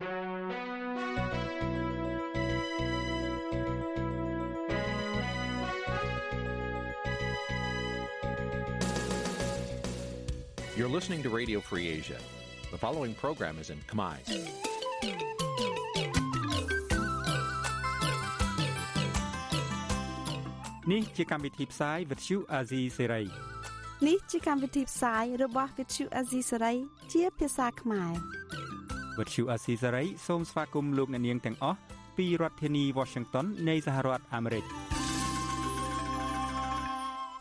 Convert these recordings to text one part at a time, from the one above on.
You're listening to Radio Free Asia. The following program is in Khmer. នេះជាកម្មវិធីផ្សាយ Vuthu Azizi Serai នេះជាកម្មវិធីផ្សាយរបស់ Vuthu Azizi Serai ជាភាសាខ្មែរ Vuthu Azizi Serai សូមស្វាគមន៍លោកអ្នកនាងទាំងអស់ពីរដ្ឋធានី Washington នៃសហរដ្ឋអាមេរិក។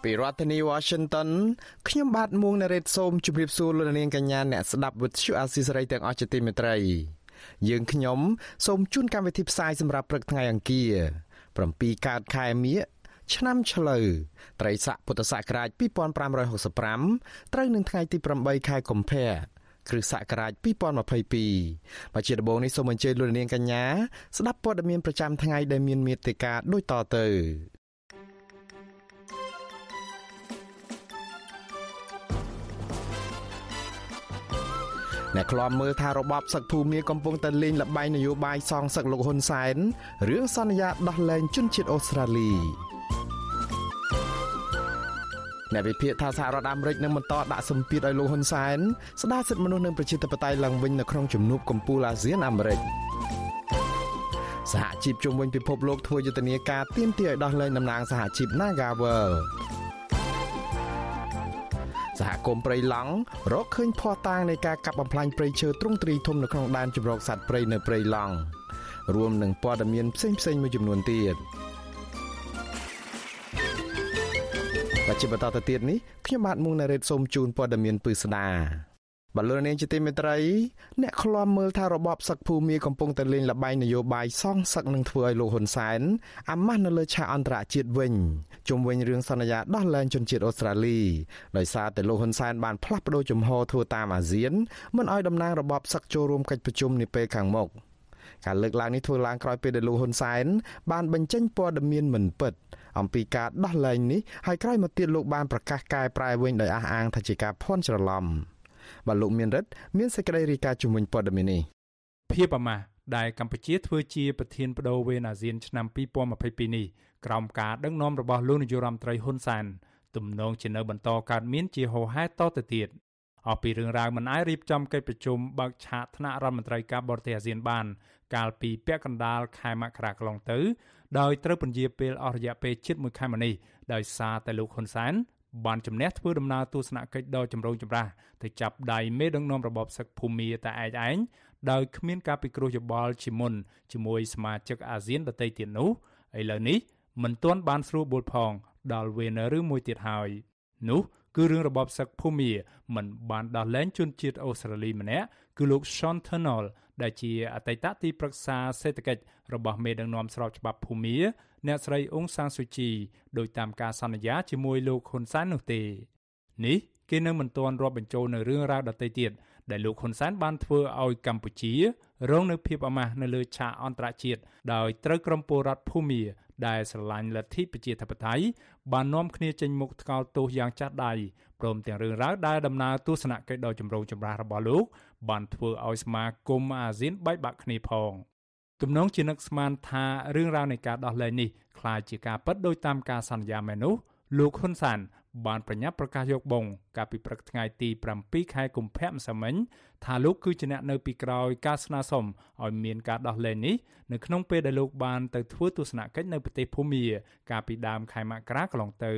ពីរដ្ឋធានី Washington ខ្ញុំបាទមួងណារ៉េតសូមជម្រាបសួរលោកនាងកញ្ញាអ្នកស្ដាប់វិទ្យុអាស៊ីសេរីទាំងអស់ជាទីមេត្រីយើងខ្ញុំសូមជូនកម្មវិធីផ្សាយសម្រាប់ព្រឹកថ្ងៃអង្គារ7កើតខែមិញឆ្នាំឆ្លូវត្រីស័កពុទ្ធសករាជ2565ត្រូវនឹងថ្ងៃទី8ខែកុម្ភៈ គ្រិស្តសករាជ2022បាទជាដំបូងនេះសូមអញ្ជើញលោកនាងកញ្ញាស្ដាប់ព័ត៌មានប្រចាំថ្ងៃដែលមានមេត្តាដូចតទៅអ្នកខ្លាំមើលថារបបសឹកភូមិកំពុងតែលេងល្បែងនយោបាយសងសឹកលោកហ៊ុនសែនរឿងសន្យាដោះលែងជនជាតិអូស្ត្រាលី អ្នកវិភាគថាសហរដ្ឋអាមេរិកនឹងបន្តដាក់សម្ពាធឲ្យលោកហ៊ុនសែនស្ដារសិទ្ធិមនុស្សនិងប្រជាធិបតេយ្យឡើងវិញនៅក្នុងជំនួបកំពូលអាស៊ានអាមេរិកសហជីពជុំវិញពិភពលោកធ្វើយុទ្ធនាការទាមទារឲ្យដោះលែងតំណាងសហជីព Nagawal សហគមន៍ព្រៃឡង់រកឃើញភ័ស្តុតាងនៃការកាប់បំផ្លាញព្រៃឈើទ្រង់ទ្រីធំនៅក្នុងដែនជម្រកសត្វព្រៃនៅព្រៃឡង់រួមនឹងព័ត៌មានផ្សេងផ្សេងមួយចំនួនទៀត បច្ចុប្បន្នតទៅទៀតនេះខ្ញុំបាទមុងណារ៉េតសូមជូនព័ត៌មានពឺស្ដាបលូននាងជាទីមេត្រីអ្នកឃ្លាំមើលថារបបសឹកភូមិកំពុងតែលេងល្បែងនយោបាយសងសឹកនឹងធ្វើឲ្យលោកហ៊ុនសែនអាម៉ាស់នៅលើឆាកអន្តរជាតិវិញជុំវិញរឿងសន្យាដោះលែងជនជាតិអូស្ត្រាលីដោយសារតែលោកហ៊ុនសែនបានផ្លាស់ប្តូរជំហរធ្វើតាមអាស៊ានមិនឲ្យតំណាងរបបសឹកចូលរួមកិច្ចប្រជុំនាពេលខាងមុខ ការលើកឡើងនេះធ្វើឡើងក្រោយពេលដែលលោកហ៊ុនសែនបានបញ្ចេញព័ត៌មានមិនពិតអំពីការដោះលែងនេះហើយក្រោយមកទៀតលោកបានប្រកាសកែប្រែវិញដោយអះអាងថាជាការភ័ន្តច្រឡំ។បាទលោកមានរិទ្ធមានសេចក្តីរាយការណ៍ជំនួយព័ត៌មាននេះភាពអាម៉ាស់ដែលកម្ពុជាធ្វើជាប្រធានបដូវវេនអាស៊ានឆ្នាំ2022នេះក្រោមការដឹកនាំរបស់លោកនាយរដ្ឋមន្ត្រីហ៊ុនសែនទំនងជានៅបន្តកើតមានជាហូរហែតទៅទៀតអស់ពីរឿងរ៉ាវមិនអាចរៀបចំកិច្ចប្រជុំបើកឆាកថ្នាក់រដ្ឋមន្ត្រីការបរទេសអាស៊ានបាន កាលពីពាក់កណ្ដាលខែមករាកន្លងទៅដោយត្រូវពន្យាពេលអស់រយៈពេលជិត1ខែមកនេះដោយសារតែលោកហ៊ុនសែនបានជំនះធ្វើដំណើរទស្សនកិច្ចដ៏ចម្រូងចម្រាសទៅចាប់ដៃមេដឹកនាំរបបសឹកភូមាតែឯកឯងដោយគ្មានការពិគ្រោះយោបល់ជាមុនជាមួយសមាជិកអាស៊ានដទៃទៀតនោះឥឡូវនេះមិនទាន់បានស្រួលបួលផង ដល់វេនឬមួយទៀតហើយនោះគឺរឿងរបបសឹកភូមាមិនបានដោះលែងជនជាតិអូស្ត្រាលីម្នាក់គឺលោក Sean Turnell ដែលជាអតីតទីប្រឹក្សាសេដ្ឋកិច្ចរបស់មេដឹកនាំស្របច្បាប់ភូមា អ្នកស្រីអ៊ុងសានស៊ូជីដោយតាមការសន្យាជាមួយលោកហ៊ុនសែននោះទេនេះគេនៅមិនទាន់រាប់បញ្ចូលនៅរឿងរ៉ាវដទៃទៀតដែលលោកហ៊ុនសែនបានធ្វើឲ្យកម្ពុជា រងនៅភាពអាម៉ាស់នៅលើឆាកអន្តរជាតិដោយត្រូវក្រុមពលរដ្ឋភូមាដែលស្រឡាញ់លទ្ធិប្រជាធិបតេយ្យបាននាំគ្នាចេញមុខថ្កោលទោសយ៉ាងចាស់ដៃព្រមទាំងរឿងរ៉ាវដែលដំណើរទស្សនកិច្ចដ៏ចម្រូងចម្រាសរបស់លោក បានធ្វើឲ្យសមាគមអាស៊ានបែកបាក់គ្នាផង។ទំនងជានឹកស្មានថារឿងរ៉ាវនៃការដោះលែងនេះคล้ายជាការពិតដោយតាមការសន្យាមែននោះលោកហ៊ុនសានបានប្រញាប់ប្រកាសយកបងកាលពីព្រឹកថ្ងៃទី7ខែកុម្ភៈម្សិលមិញថាលោកគឺជាអ្នកនៅពីក្រោយការស្នើសុំឲ្យមានការដោះលែងនេះនៅក្នុងពេលដែលលោកបានទៅធ្វើទស្សនកិច្ចនៅប្រទេសភូមាកាលពីដើមខែមករាកន្លងទៅ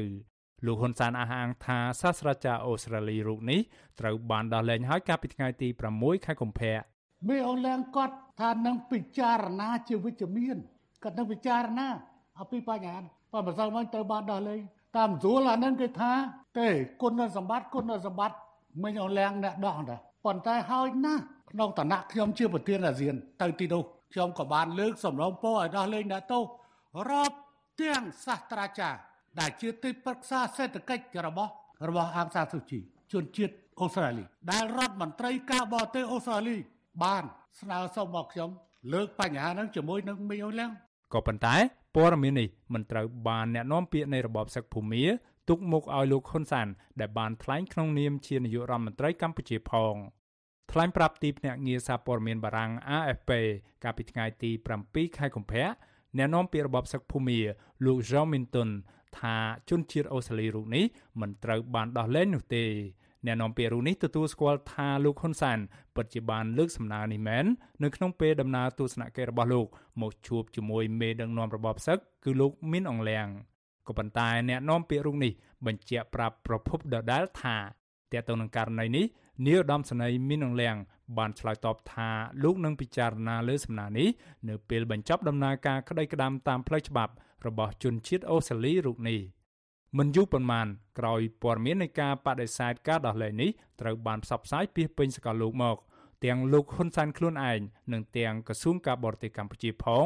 លោកហ៊ុនសានអះអាងថាសាស្ត្រាចារ្យអូស្ត្រាលីរូបនេះត្រូវបានដោះលែងហើយកាលពីថ្ងៃទី6ខែកុម្ភៈមេអូឡាំងគាត់ថានឹងពិចារណាជាវិជ្ជមានគាត់នឹងពិចារណាអំពីបញ្ហាប៉ុន្តែម្សិលមិញទៅបានដោះលែងតាមស្រួលអានឹងគេថាទេគុណសម្បត្តិគុណសម្បត្តិមិញអូឡាំងអ្នកដោះដែរប៉ុន្តែហើយណាស់ក្នុងឋានៈខ្ញុំជាប្រធានអាស៊ាន ទៅទីនោះខ្ញុំក៏បានលើកសំណងពោឲ្យដោះលែងអ្នកទោសរាប់ទាំងសាស្ត្រាចារ្យ ដែលជាទីប្រឹក្សាសេដ្ឋកិច្ចរបស់របស់អង្គសាសុជីជនជាតិអូស្ត្រាលីដែលរដ្ឋមន្ត្រីការបរទេសអូស្ត្រាលី បាន ស្នើសុំមកខ្ញុំលើកបញ្ហាហ្នឹងជាមួយនឹងមីអូឡាំងក៏ប៉ុន្តែព័ត៌មាននេះមិនត្រូវបានអ្នកនាំពាក្យនៃរបបសឹកភូមាទុកមុខឲ្យលោកហ៊ុនសាន ដែលបានថ្លែងក្នុងនាមជានាយករដ្ឋមន្ត្រីកម្ពុជាផងថ្ថ្លែងប្រាប់ទីភ្នាក់ងារសារព័ត៌មានបារាំង AFP កាលពីថ្ងៃទី7ខែកុម្ភៈអ្នកនាំពាក្យរបបសឹកភូមាលោក Jean Minton ថាជនជាតិអូស្ត្រាលីរូបនេះមិនត្រូវបានដោះលែងនោះទេអ្នកនាំពាក្យរូបនេះទទួលស្គាល់ថាលោកហ៊ុនសានពិតជាបានលើកសំណើនេះមែននៅក្នុងពេលដំណើរទស្សនកិច្ចរបស់លោកមកជួបជាមួយមេដឹកនាំរបបសឹកគឺលោកមីនអងលៀងក៏ប៉ុន្តែអ្នកនាំពាក្យរូបនេះបញ្ជាក់ប្រាប់ប្រភពដដែលថាតើទៅនឹងករណីនេះនាយឧត្តមសេនីយ៍មីនអងលៀងបានឆ្លើយតបថាលោកនឹងពិចារណាលើសំណើនេះនៅពេលបញ្ចប់ដំណើរការក្តីក្តាំតាមផ្លូវច្បាប់ របស់ជនជាតិអូស្ត្រាលីរូបនេះមិនយូរប៉ុន្មានក្រោយព័ត៌មាននៃការបដិសេធការដោះលែងនេះត្រូវបានផ្សព្វផ្សាយពីពេញសកលលោកមក ទាំងលោកហ៊ុនសែនខ្លួនឯងនិងទាំងក្រសួងការបរទេសកម្ពុជាផង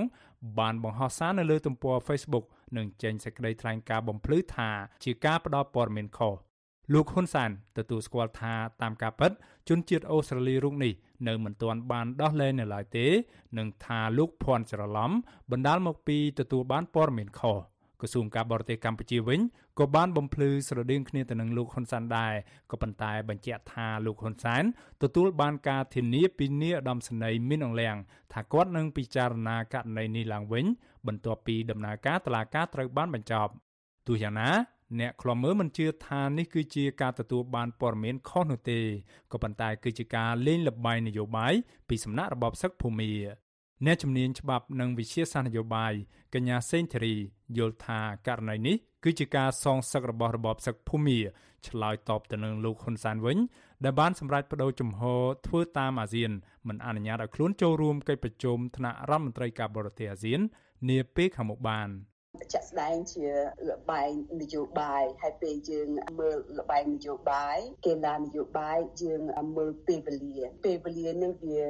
បានបង្ហោះសារនៅលើទំព័រ Facebook និងចេញសេចក្តីថ្លែងការណ៍បំភ្លឺថាជាការផ្ដល់ព័ត៌មានខុសលោកហ៊ុនសានទទួលស្គាល់ថាតាមការពិតជនជាតិអូស្ត្រាលីរូបនេះ នៅមិនទាន់បានដោះលែងនៅឡើយទេនិងថាលោកភ័ណ្ឌច្រឡំបណ្ដាលមកពីទទួលបានព័ត៌មានខុសក្រសួងការបរទេសកម្ពុជាវិញក៏បានបំភ្លឺស្រដៀងគ្នាទៅនឹងលោកហ៊ុនសានដែរក៏ប៉ុន្តែបញ្ជាក់ថាលោកហ៊ុនសានទទួលបានការធានាពីនាយឧត្តមសេនីយ៍មីនអងលៀងថាគាត់នឹងពិចារណាករណីនេះឡើងវិញបន្ទាប់ពីដំណើរការតុលាការត្រូវបានបញ្ចប់ទោះយ៉ាងណា អ្នកខ្លំមើលមិនជឿថានេះគឺជាការទទួលបានព័ត៌មានខុសនោះទេក៏ប៉ុន្តែគឺជាការលេងល្បែងនយោបាយពីសំណាក់របបសឹកភូមិអ្នកជំនាញច្បាប់និងវិជាសាស្ត្រនយោបាយកញ្ញាសេងធារីយល់ថាករណីនេះគឺជាការសងសឹករបស់របបសឹកភូមិឆ្លើយតបទៅនឹងលោកហ៊ុនសានវិញ ដែលបានសម្រេចបដូរជំហរធ្វើតាមអាស៊ានមិនអនុញ្ញាតឲ្យខ្លួនចូលរួមកិច្ចប្រជុំថ្នាក់រដ្ឋមន្ត្រីការបរទេសអាស៊ាននាពេលខាងមុខបាន។ ជាក់ស្ដែងជាលបែងនយោបាយហើយពេលយើងមើលលបែងនយោបាយកេលានយោបាយយើងមើលពេលវេលាពេលវេលានឹងវា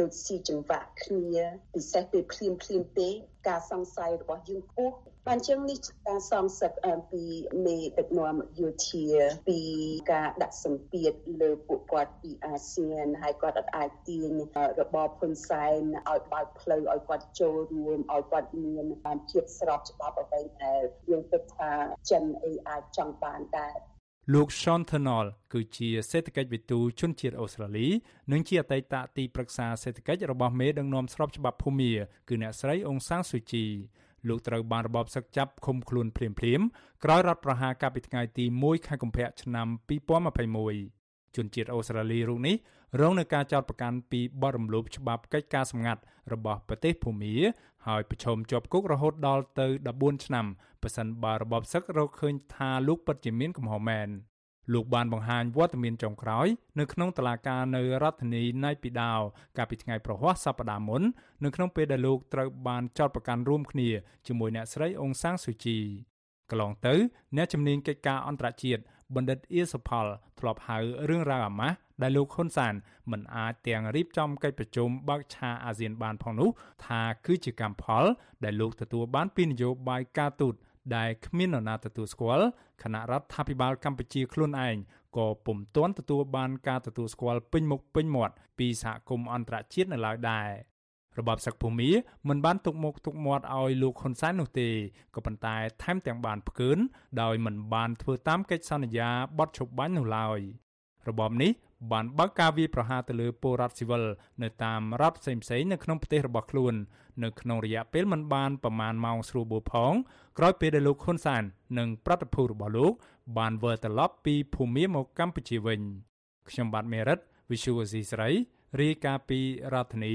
ដូចស៊ីចង្វាក់គ្នាពិសេសពេលភ្លាមភ្លាមពេក ការសង្ស័យរបស់យើងខ្ពស់បានចឹងនេះការសំសឹកពីមេដឹកនាំយោធាពីការដាក់សម្ពាធលើពួកគាត់ពីអាស៊ានហើយគាត់អាចទាញរបបហ៊ុនសែនឲ្យបើកផ្លូវឲ្យគាត់ចូលរួមឲ្យគាត់មានភាពស្របច្បាប់អ្វីដែលយើងគិតថាចិនអីអាចចង់បានដែរ លោក Sean Turnell គឺជាសេដ្ឋកិច្ចវិទូជនជាតិអូស្ត្រាលី និងជាអតីតទីប្រឹក្សាសេដ្ឋកិច្ចរបស់មេដឹកនាំស្របច្បាប់ភូមាគឺអ្នកស្រីអ៊ុងសាំងស៊ូជីលោកត្រូវបានរបបសឹកចាប់ឃុំខ្លួនភ្លាមៗក្រោយរដ្ឋប្រហារកាលពីថ្ងៃទី1ខែកុម្ភៈឆ្នាំ2021 ជនជាតិអូស្ត្រាលីរូបនេះរងនឹងការចោទប្រកាន់ពីបទរំលោភច្បាប់កិច្ចការសម្ងាត់របស់ប្រទេសភូមាហើយប្រឈមជាប់គុករហូតដល់ទៅ14ឆ្នាំប៉ះសិនបើរបបសឹករកឃើញថាលោកពិតជាមានកំហុសមែនលោកបានបង្ហាញវត្តមានចុងក្រោយនៅក្នុងតឡាការនៅរដ្ឋធានីណៃពីដាវកាលពីថ្ងៃប្រហ័សសប្តាហ៍មុននៅក្នុងពេលដែលលោកត្រូវបានចោទប្រកាន់រួមគ្នាជាមួយអ្នកស្រីអ៊ុងសាំងស៊ូជីកន្លងទៅអ្នកជំនាញកិច្ចការអន្តរជាតិ បណ្ឌិតអៀសផលធ្លាប់ហៅរឿងរ៉ាវអាម៉ាស់ដែលលោកហ៊ុនសានមិនអាចទាំងរៀបចំកិច្ចប្រជុំបើកឆាអាស៊ានបានផងនោះថាគឺជាកម្មផល ដែលលោកទទួលបានពីនយោបាយការទូតដែលគ្មាននរណាទទួលស្គាល់គណៈរដ្ឋាភិបាលកម្ពុជាខ្លួនឯងក៏ពុំទាន់ទទួលបានការទទួលស្គាល់ពេញមុខពេញមាត់ពីសហគមន៍អន្តរជាតិនៅឡើយដែរ របបសឹកភូមិមិនបានទុកមុខទុកមាត់ឲ្យលោកហ៊ុនសែននោះទេក៏ប៉ុន្តែថែមទាំងបានផ្កើនដោយមិនបានធ្វើតាមកិច្ចសន្យាបទឈប់បាញ់នោះឡើយរបបនេះបានបើកការវាយប្រហារទៅលើពលរដ្ឋស៊ីវិលនៅតាមរដ្ឋផ្សេងៗនៅក្នុងប្រទេសរបស់ខ្លួន នៅក្នុងរយៈពេលមិនបានប្រមាណម៉ោងស្រួលបួលផងក្រោយពេលដែលលោកហ៊ុនសាននិងប្រតិភូរបស់លោក បានវិលត្រឡប់ពីភូមិមកកម្ពុជាវិញខ្ញុំបាទមេរិត Visual C ស្រីរាយការណ៍ពីរដ្ឋធានី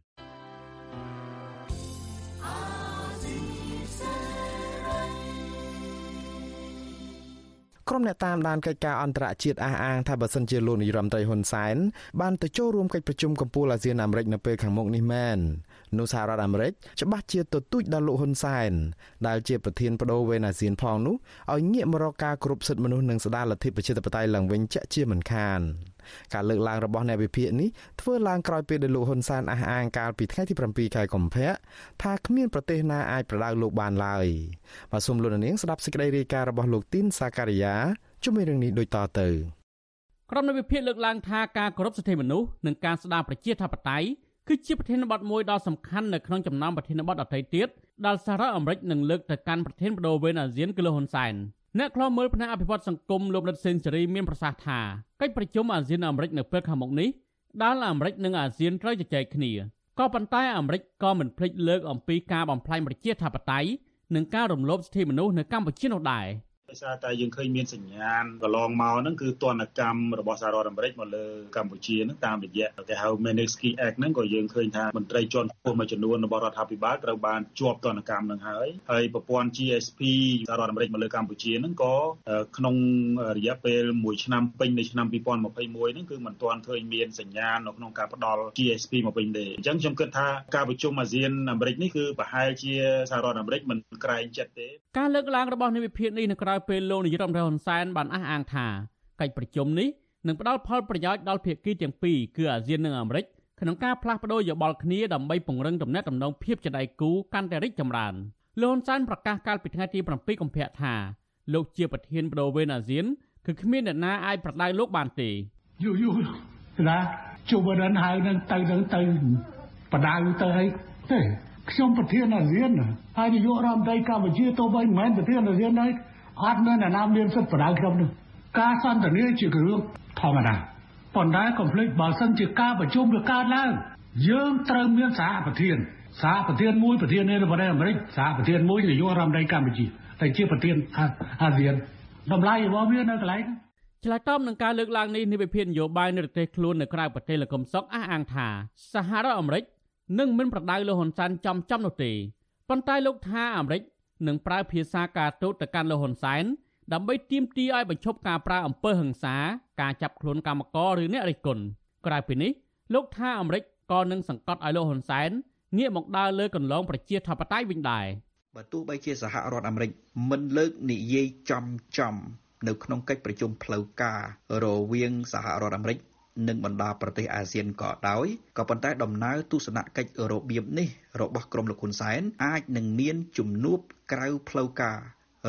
ក្រុមអ្នកតាមដានកិច្ចការអន្តរជាតិអះអាងថាបើសិនជាលោកនាយរដ្ឋមន្ត្រីហ៊ុនសែនបានទៅចូលរួមកិច្ចប្រជុំកំពូលអាស៊ានអាមេរិកនៅពេលខាងមុខនេះមែននោះសហរដ្ឋអាមេរិកច្បាស់ជាទទូចដល់លោកហ៊ុនសែនដែលជាប្រធានបដូវវេនអាស៊ានផងនោះឲ្យងាកមករកការគ្រប់សិទ្ធិមនុស្សនិងស្ដារលទ្ធិប្រជាធិបតេយ្យឡើងវិញជាក់ជាមិនខាន ការលើកឡើងរបស់អ្នកវិភាគនេះធ្វើឡើងក្រោយពេលដែលលោកហ៊ុនសែនអះអាងកាលពីថ្ងៃទី7ខែកុម្ភៈថាគ្មានប្រទេសណាអាចប្រដៅលោកបានឡើយបាទសូមលោកនាងស្ដាប់សេចក្តីរាយការណ៍របស់លោកទីនសាការីយ៉ាជុំវិញរឿងនេះដូចតទៅក្រុមនៃវិភាគលើកឡើងថាការគោរពសិទ្ធិមនុស្សនិងការស្ដារប្រជាធិបតេយ្យគឺជាប្រធានបទមួយដ៏សំខាន់នៅក្នុងចំណោមប្រធានបទដទៃទៀតដែលសហរដ្ឋអាមេរិកនឹងលើកទៅកាន់ប្រធានបដូវវេនអាស៊ានគឺលោកហ៊ុនសែន អ្នកខ្លោមើលផ្នែកអភិវឌ្ឍសង្គមលោកដិតសេនស៊ូរីមានប្រសាសន៍ថាកិច្ចប្រជុំអាស៊ានអាមេរិកនៅពេលខាងមុខនេះដែលអាមេរិកនិងអាស៊ានត្រូវជជែកគ្នាក៏ប៉ុន្តែអាមេរិកក៏មិនភ្លេចលើកអំពីការបំផ្លាញប្រជាធិបតេយ្យនិងការរំលោភសិទ្ធិមនុស្សនៅកម្ពុជានោះដែរ។ ដោយសារតែយើងឃើញមានសញ្ញាណកន្លងមកហ្នឹងគឺទណ្ឌកម្មរបស់សហរដ្ឋអាមេរិកមកលើកម្ពុជាហ្នឹងតាមរយៈគេហៅ Magnitsky Act ហ្នឹងក៏យើងឃើញថាមន្ត្រីជាន់ខ្ពស់មួយចំនួនរបស់រដ្ឋាភិបាលត្រូវបានជាប់ទណ្ឌកម្មហ្នឹងហើយហើយប្រព័ន្ធ GSP សហរដ្ឋអាមេរិកមកលើកម្ពុជាហ្នឹងក៏ក្នុងរយៈពេល1ឆ្នាំពេញនៃឆ្នាំ2021ហ្នឹងគឺមិនទាន់ឃើញមានសញ្ញាណនៅក្នុងការផ្ដល់ GSP មកវិញទេអញ្ចឹងខ្ញុំគិតថាការប្រជុំអាស៊ានអាមេរិកនេះគឺប្រហែលជាសហរដ្ឋអាមេរិកមិនក្រែងចិត្តទេការលើកឡើងរបស់នាយវិភាគនេះនៅក្រៅពេលលោកនាយរដ្ឋមន្ត្រីហ៊ុនសែនបានអះអាងថាកិច្ចប្រជុំនេះនឹងផ្ដល់ផលប្រយោជន៍ដល់ភាគីទាំងពីរគឺអាស៊ាននិងអាមេរិកក្នុងការផ្លាស់ប្តូរយោបល់គ្នាដើម្បីពង្រឹងទំនាក់ទំនងភាពជាដៃគូកាន់តែរីកចម្រើនលោកហ៊ុនសែនប្រកាសកាលពីថ្ងៃទី7កុម្ភៈថាលោកជាប្រធានបដូវវេនអាស៊ានគឺគ្មានអ្នកណាអាចប្រដៅលោកបានទេយូរយូរណាជួបរនហើយនឹងទៅនឹងទៅបដៅទៅឲ្យទេខ្ញុំប្រធានអាស៊ានហើយនាយករដ្ឋមន្ត្រីកម្ពុជាទៅបីមិនមែនប្រធានអាស៊ានហើយ អត់មានអ្នកណាមានសិទ្ធិបដៅខ្ញុំនោះការសន្ទនាជារឿងធម្មតាប៉ុន្តែកុំភ្លេចបើសិនជាការប្រជុំវាកើតឡើងយើងត្រូវមានសហប្រធានសហប្រធានមួយប្រធាននៃប្រទេសអាមេរិកសហប្រធានមួយនាយករដ្ឋមន្ត្រីកម្ពុជាតែជាប្រធានអាស៊ានតម្លៃរបស់វានៅកន្លែងឆ្លើយតបនឹងការលើកឡើងនេះនៃវិភាគនយោបាយនៅប្រទេសខ្លួននៅក្រៅប្រទេសលោកកំសុកអះអាងថាសហរដ្ឋអាមេរិកនឹងមិនប្រដៅលោកហ៊ុនសែនចំចំនោះទេប៉ុន្តែលោកថាអាមេរិក នឹងប្រើភាសាការទូតទៅកាន់លោកហ៊ុនសែនដើម្បីទាមទារឲ្យបញ្ឈប់ការប្រើអំពើហិង្សាការចាប់ខ្លួនកម្មករឬអ្នករិះគន់ក្រៅពីនេះលោកថាអាមេរិកក៏នឹងសង្កត់ឲ្យលោកហ៊ុនសែនងាកមកដើរលើកន្លងប្រជាធិបតេយ្យវិញដែរបើទោះបីជាសហរដ្ឋអាមេរិកមិនលើកនិយាយចំចំនៅក្នុងកិច្ចប្រជុំផ្លូវការរវាងសហរដ្ឋអាមេរិកនិងបណ្ដាប្រទេសអាស៊ានក៏ដោយក៏ប៉ុន្តែដំណើរទស្សនកិច្ចរបៀបនេះរបស់ក្រមលោកហ៊ុនសែនអាចនឹងមានជំនួប ក្រៅផ្លូវការ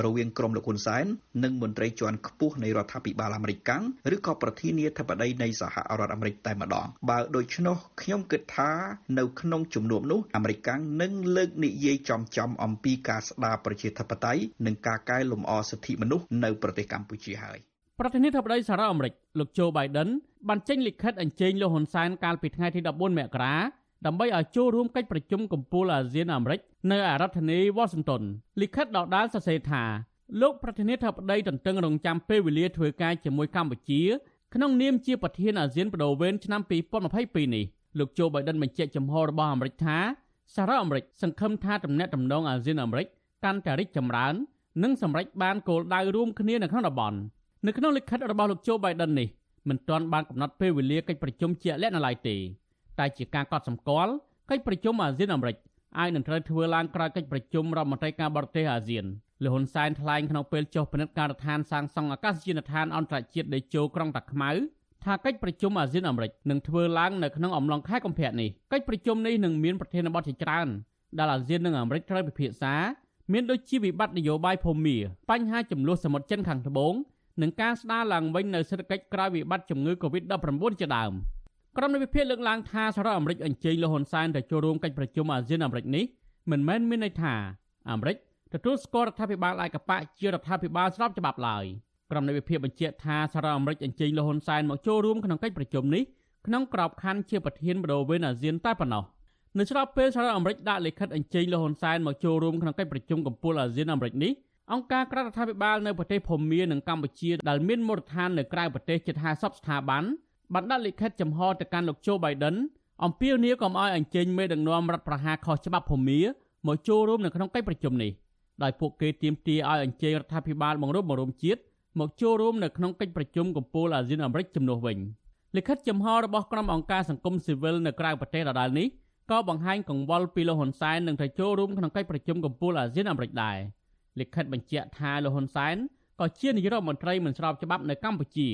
រវាងក្រមលោកហ៊ុនសែននិងមន្ត្រីជាន់ខ្ពស់នៃរដ្ឋាភិបាលអាមេរិកកាំងឬក៏ប្រធានាធិបតីនៃសហរដ្ឋអាមេរិកតែម្ដងបើដូច្នោះខ្ញុំគិតថានៅក្នុងជំនួបនោះអាមេរិកកាំងនឹងលើកនិយាយចំចំអំពីការស្ដារប្រជាធិបតេយ្យនិងការកែលម្អសិទ្ធិមនុស្សនៅប្រទេសកម្ពុជាហើយប្រធានាធិបតីសហរដ្ឋអាមេរិកលោកโจ Biden បានចេញលិខិតអញ្ជើញលោកហ៊ុនសែនកាលពីថ្ងៃទី14មករា ដើម្បីឲ្យចូលរួមកិច្ចប្រជុំកំពូលអាស៊ានអាមេរិកនៅឯរដ្ឋធានី Washington លិខិតដដាលសរសេរថាលោកប្រធានាធិបតីតន្ទឹងរង់ចាំពេលវេលាធ្វើការជាមួយកម្ពុជាក្នុងនាមជាប្រធានអាស៊ានបដូវវេនឆ្នាំ2022នេះលោកโจ Biden បញ្ជាក់ចំហរបស់អាមេរិកថាសហរដ្ឋអាមេរិកសង្ឃឹមថាទំនាក់ទំនងអាស៊ានអាមេរិកកាន់តែរីកចម្រើននិងសម្រេចបានគោលដៅរួមគ្នានៅក្នុងតំបន់នៅក្នុងលិខិតរបស់លោកโจ Biden នេះមិនទាន់បានកំណត់ពេលវេលាកិច្ចប្រជុំជាក់លាក់នៅឡើយទេ តែជាការកត់សម្គាល់កិច្ចប្រជុំអាស៊ានអាមេរិកអាចនឹងត្រូវធ្វើឡើងក្រោយកិច្ចប្រជុំរដ្ឋមន្ត្រីការបរទេសអាស៊ានលហ៊ុនសែនថ្លែងក្នុងពេលចុះពិនិត្យការដ្ឋានសាងសង់អាកាសយានដ្ឋានអន្តរជាតិដេជោក្រុងតាខ្មៅថាកិច្ចប្រជុំអាស៊ានអាមេរិកនឹងធ្វើឡើងនៅក្នុងអំឡុងខែកុម្ភៈនេះកិច្ចប្រជុំនេះនឹងមានប្រធានបទជាច្រើនដែលអាស៊ាននិងអាមេរិកត្រូវពិភាក្សាមានដូចជាវិបត្តិនយោបាយភូមិបញ្ហាចំនួនសមុទ្រចិនខាងត្បូងនិងការស្ដារឡើងវិញនៅសេដ្ឋកិច្ចក្រោយវិបត្តិជំងឺ Covid-19 ជាដើម ក្រុមនៃវិភាគលើកឡើងថាសហរដ្ឋអាមេរិកអញ្ជើញលោកហ៊ុនសែនទៅចូលរួមកិច្ចប្រជុំអាស៊ានអាមេរិកនេះមិនមែនមានន័យថាអាមេរិកទទួលស្គាល់រដ្ឋាភិបាលឯកបកជារដ្ឋាភិបាលស្របច្បាប់ឡើយក្រុមនៃវិភាគបញ្ជាក់ថាសហរដ្ឋអាមេរិកអញ្ជើញលោកហ៊ុនសែនមកចូលរួមក្នុងកិច្ចប្រជុំនេះក្នុងក្របខ័ណ្ឌជាប្រធានបដូវវេនអាស៊ានតែប៉ុណ្ណោះនៅស្របពេលសហរដ្ឋអាមេរិកដាក់លិខិតអញ្ជើញលោកហ៊ុនសែនមកចូលរួមក្នុងកិច្ចប្រជុំកំពូលអាស៊ានអាមេរិកនេះអង្គការក្រៅរដ្ឋាភិបាលនៅប្រទេសភូមានិងកម្ពុជាដែលមានមូលដ្ឋាននៅក្រៅប្រទេសជិត50ស្ថាប័ន បានដាក់លិខិតចំហទៅកាន់លោកโจ Biden អំពាវនាវកុំឲ្យអញ្ជើញមេដឹកនាំរដ្ឋប្រហារខុសច្បាប់ភូមាមកចូលរួមនៅក្នុងកិច្ចប្រជុំនេះដោយពួកគេទាមទារឲ្យអញ្ជើញរដ្ឋាភិបាលបង្រួបបង្រួមជាតិមកចូលរួមនៅក្នុងកិច្ចប្រជុំកំពូលអាស៊ានអាមេរិកជំនួសវិញលិខិតចំហរបស់ក្រុមអង្គការសង្គមស៊ីវិលនៅក្រៅប្រទេសដដែលនេះក៏បង្ហាញកង្វល់ពីលោកហ៊ុនសែននឹងទៅចូលរួមក្នុងកិច្ចប្រជុំកំពូលអាស៊ានអាមេរិកដែរលិខិតបញ្ជាក់ថាលោកហ៊ុនសែនក៏ជានាយករដ្ឋមន្ត្រីមិនស្របច្បាប់នៅកម្ពុជា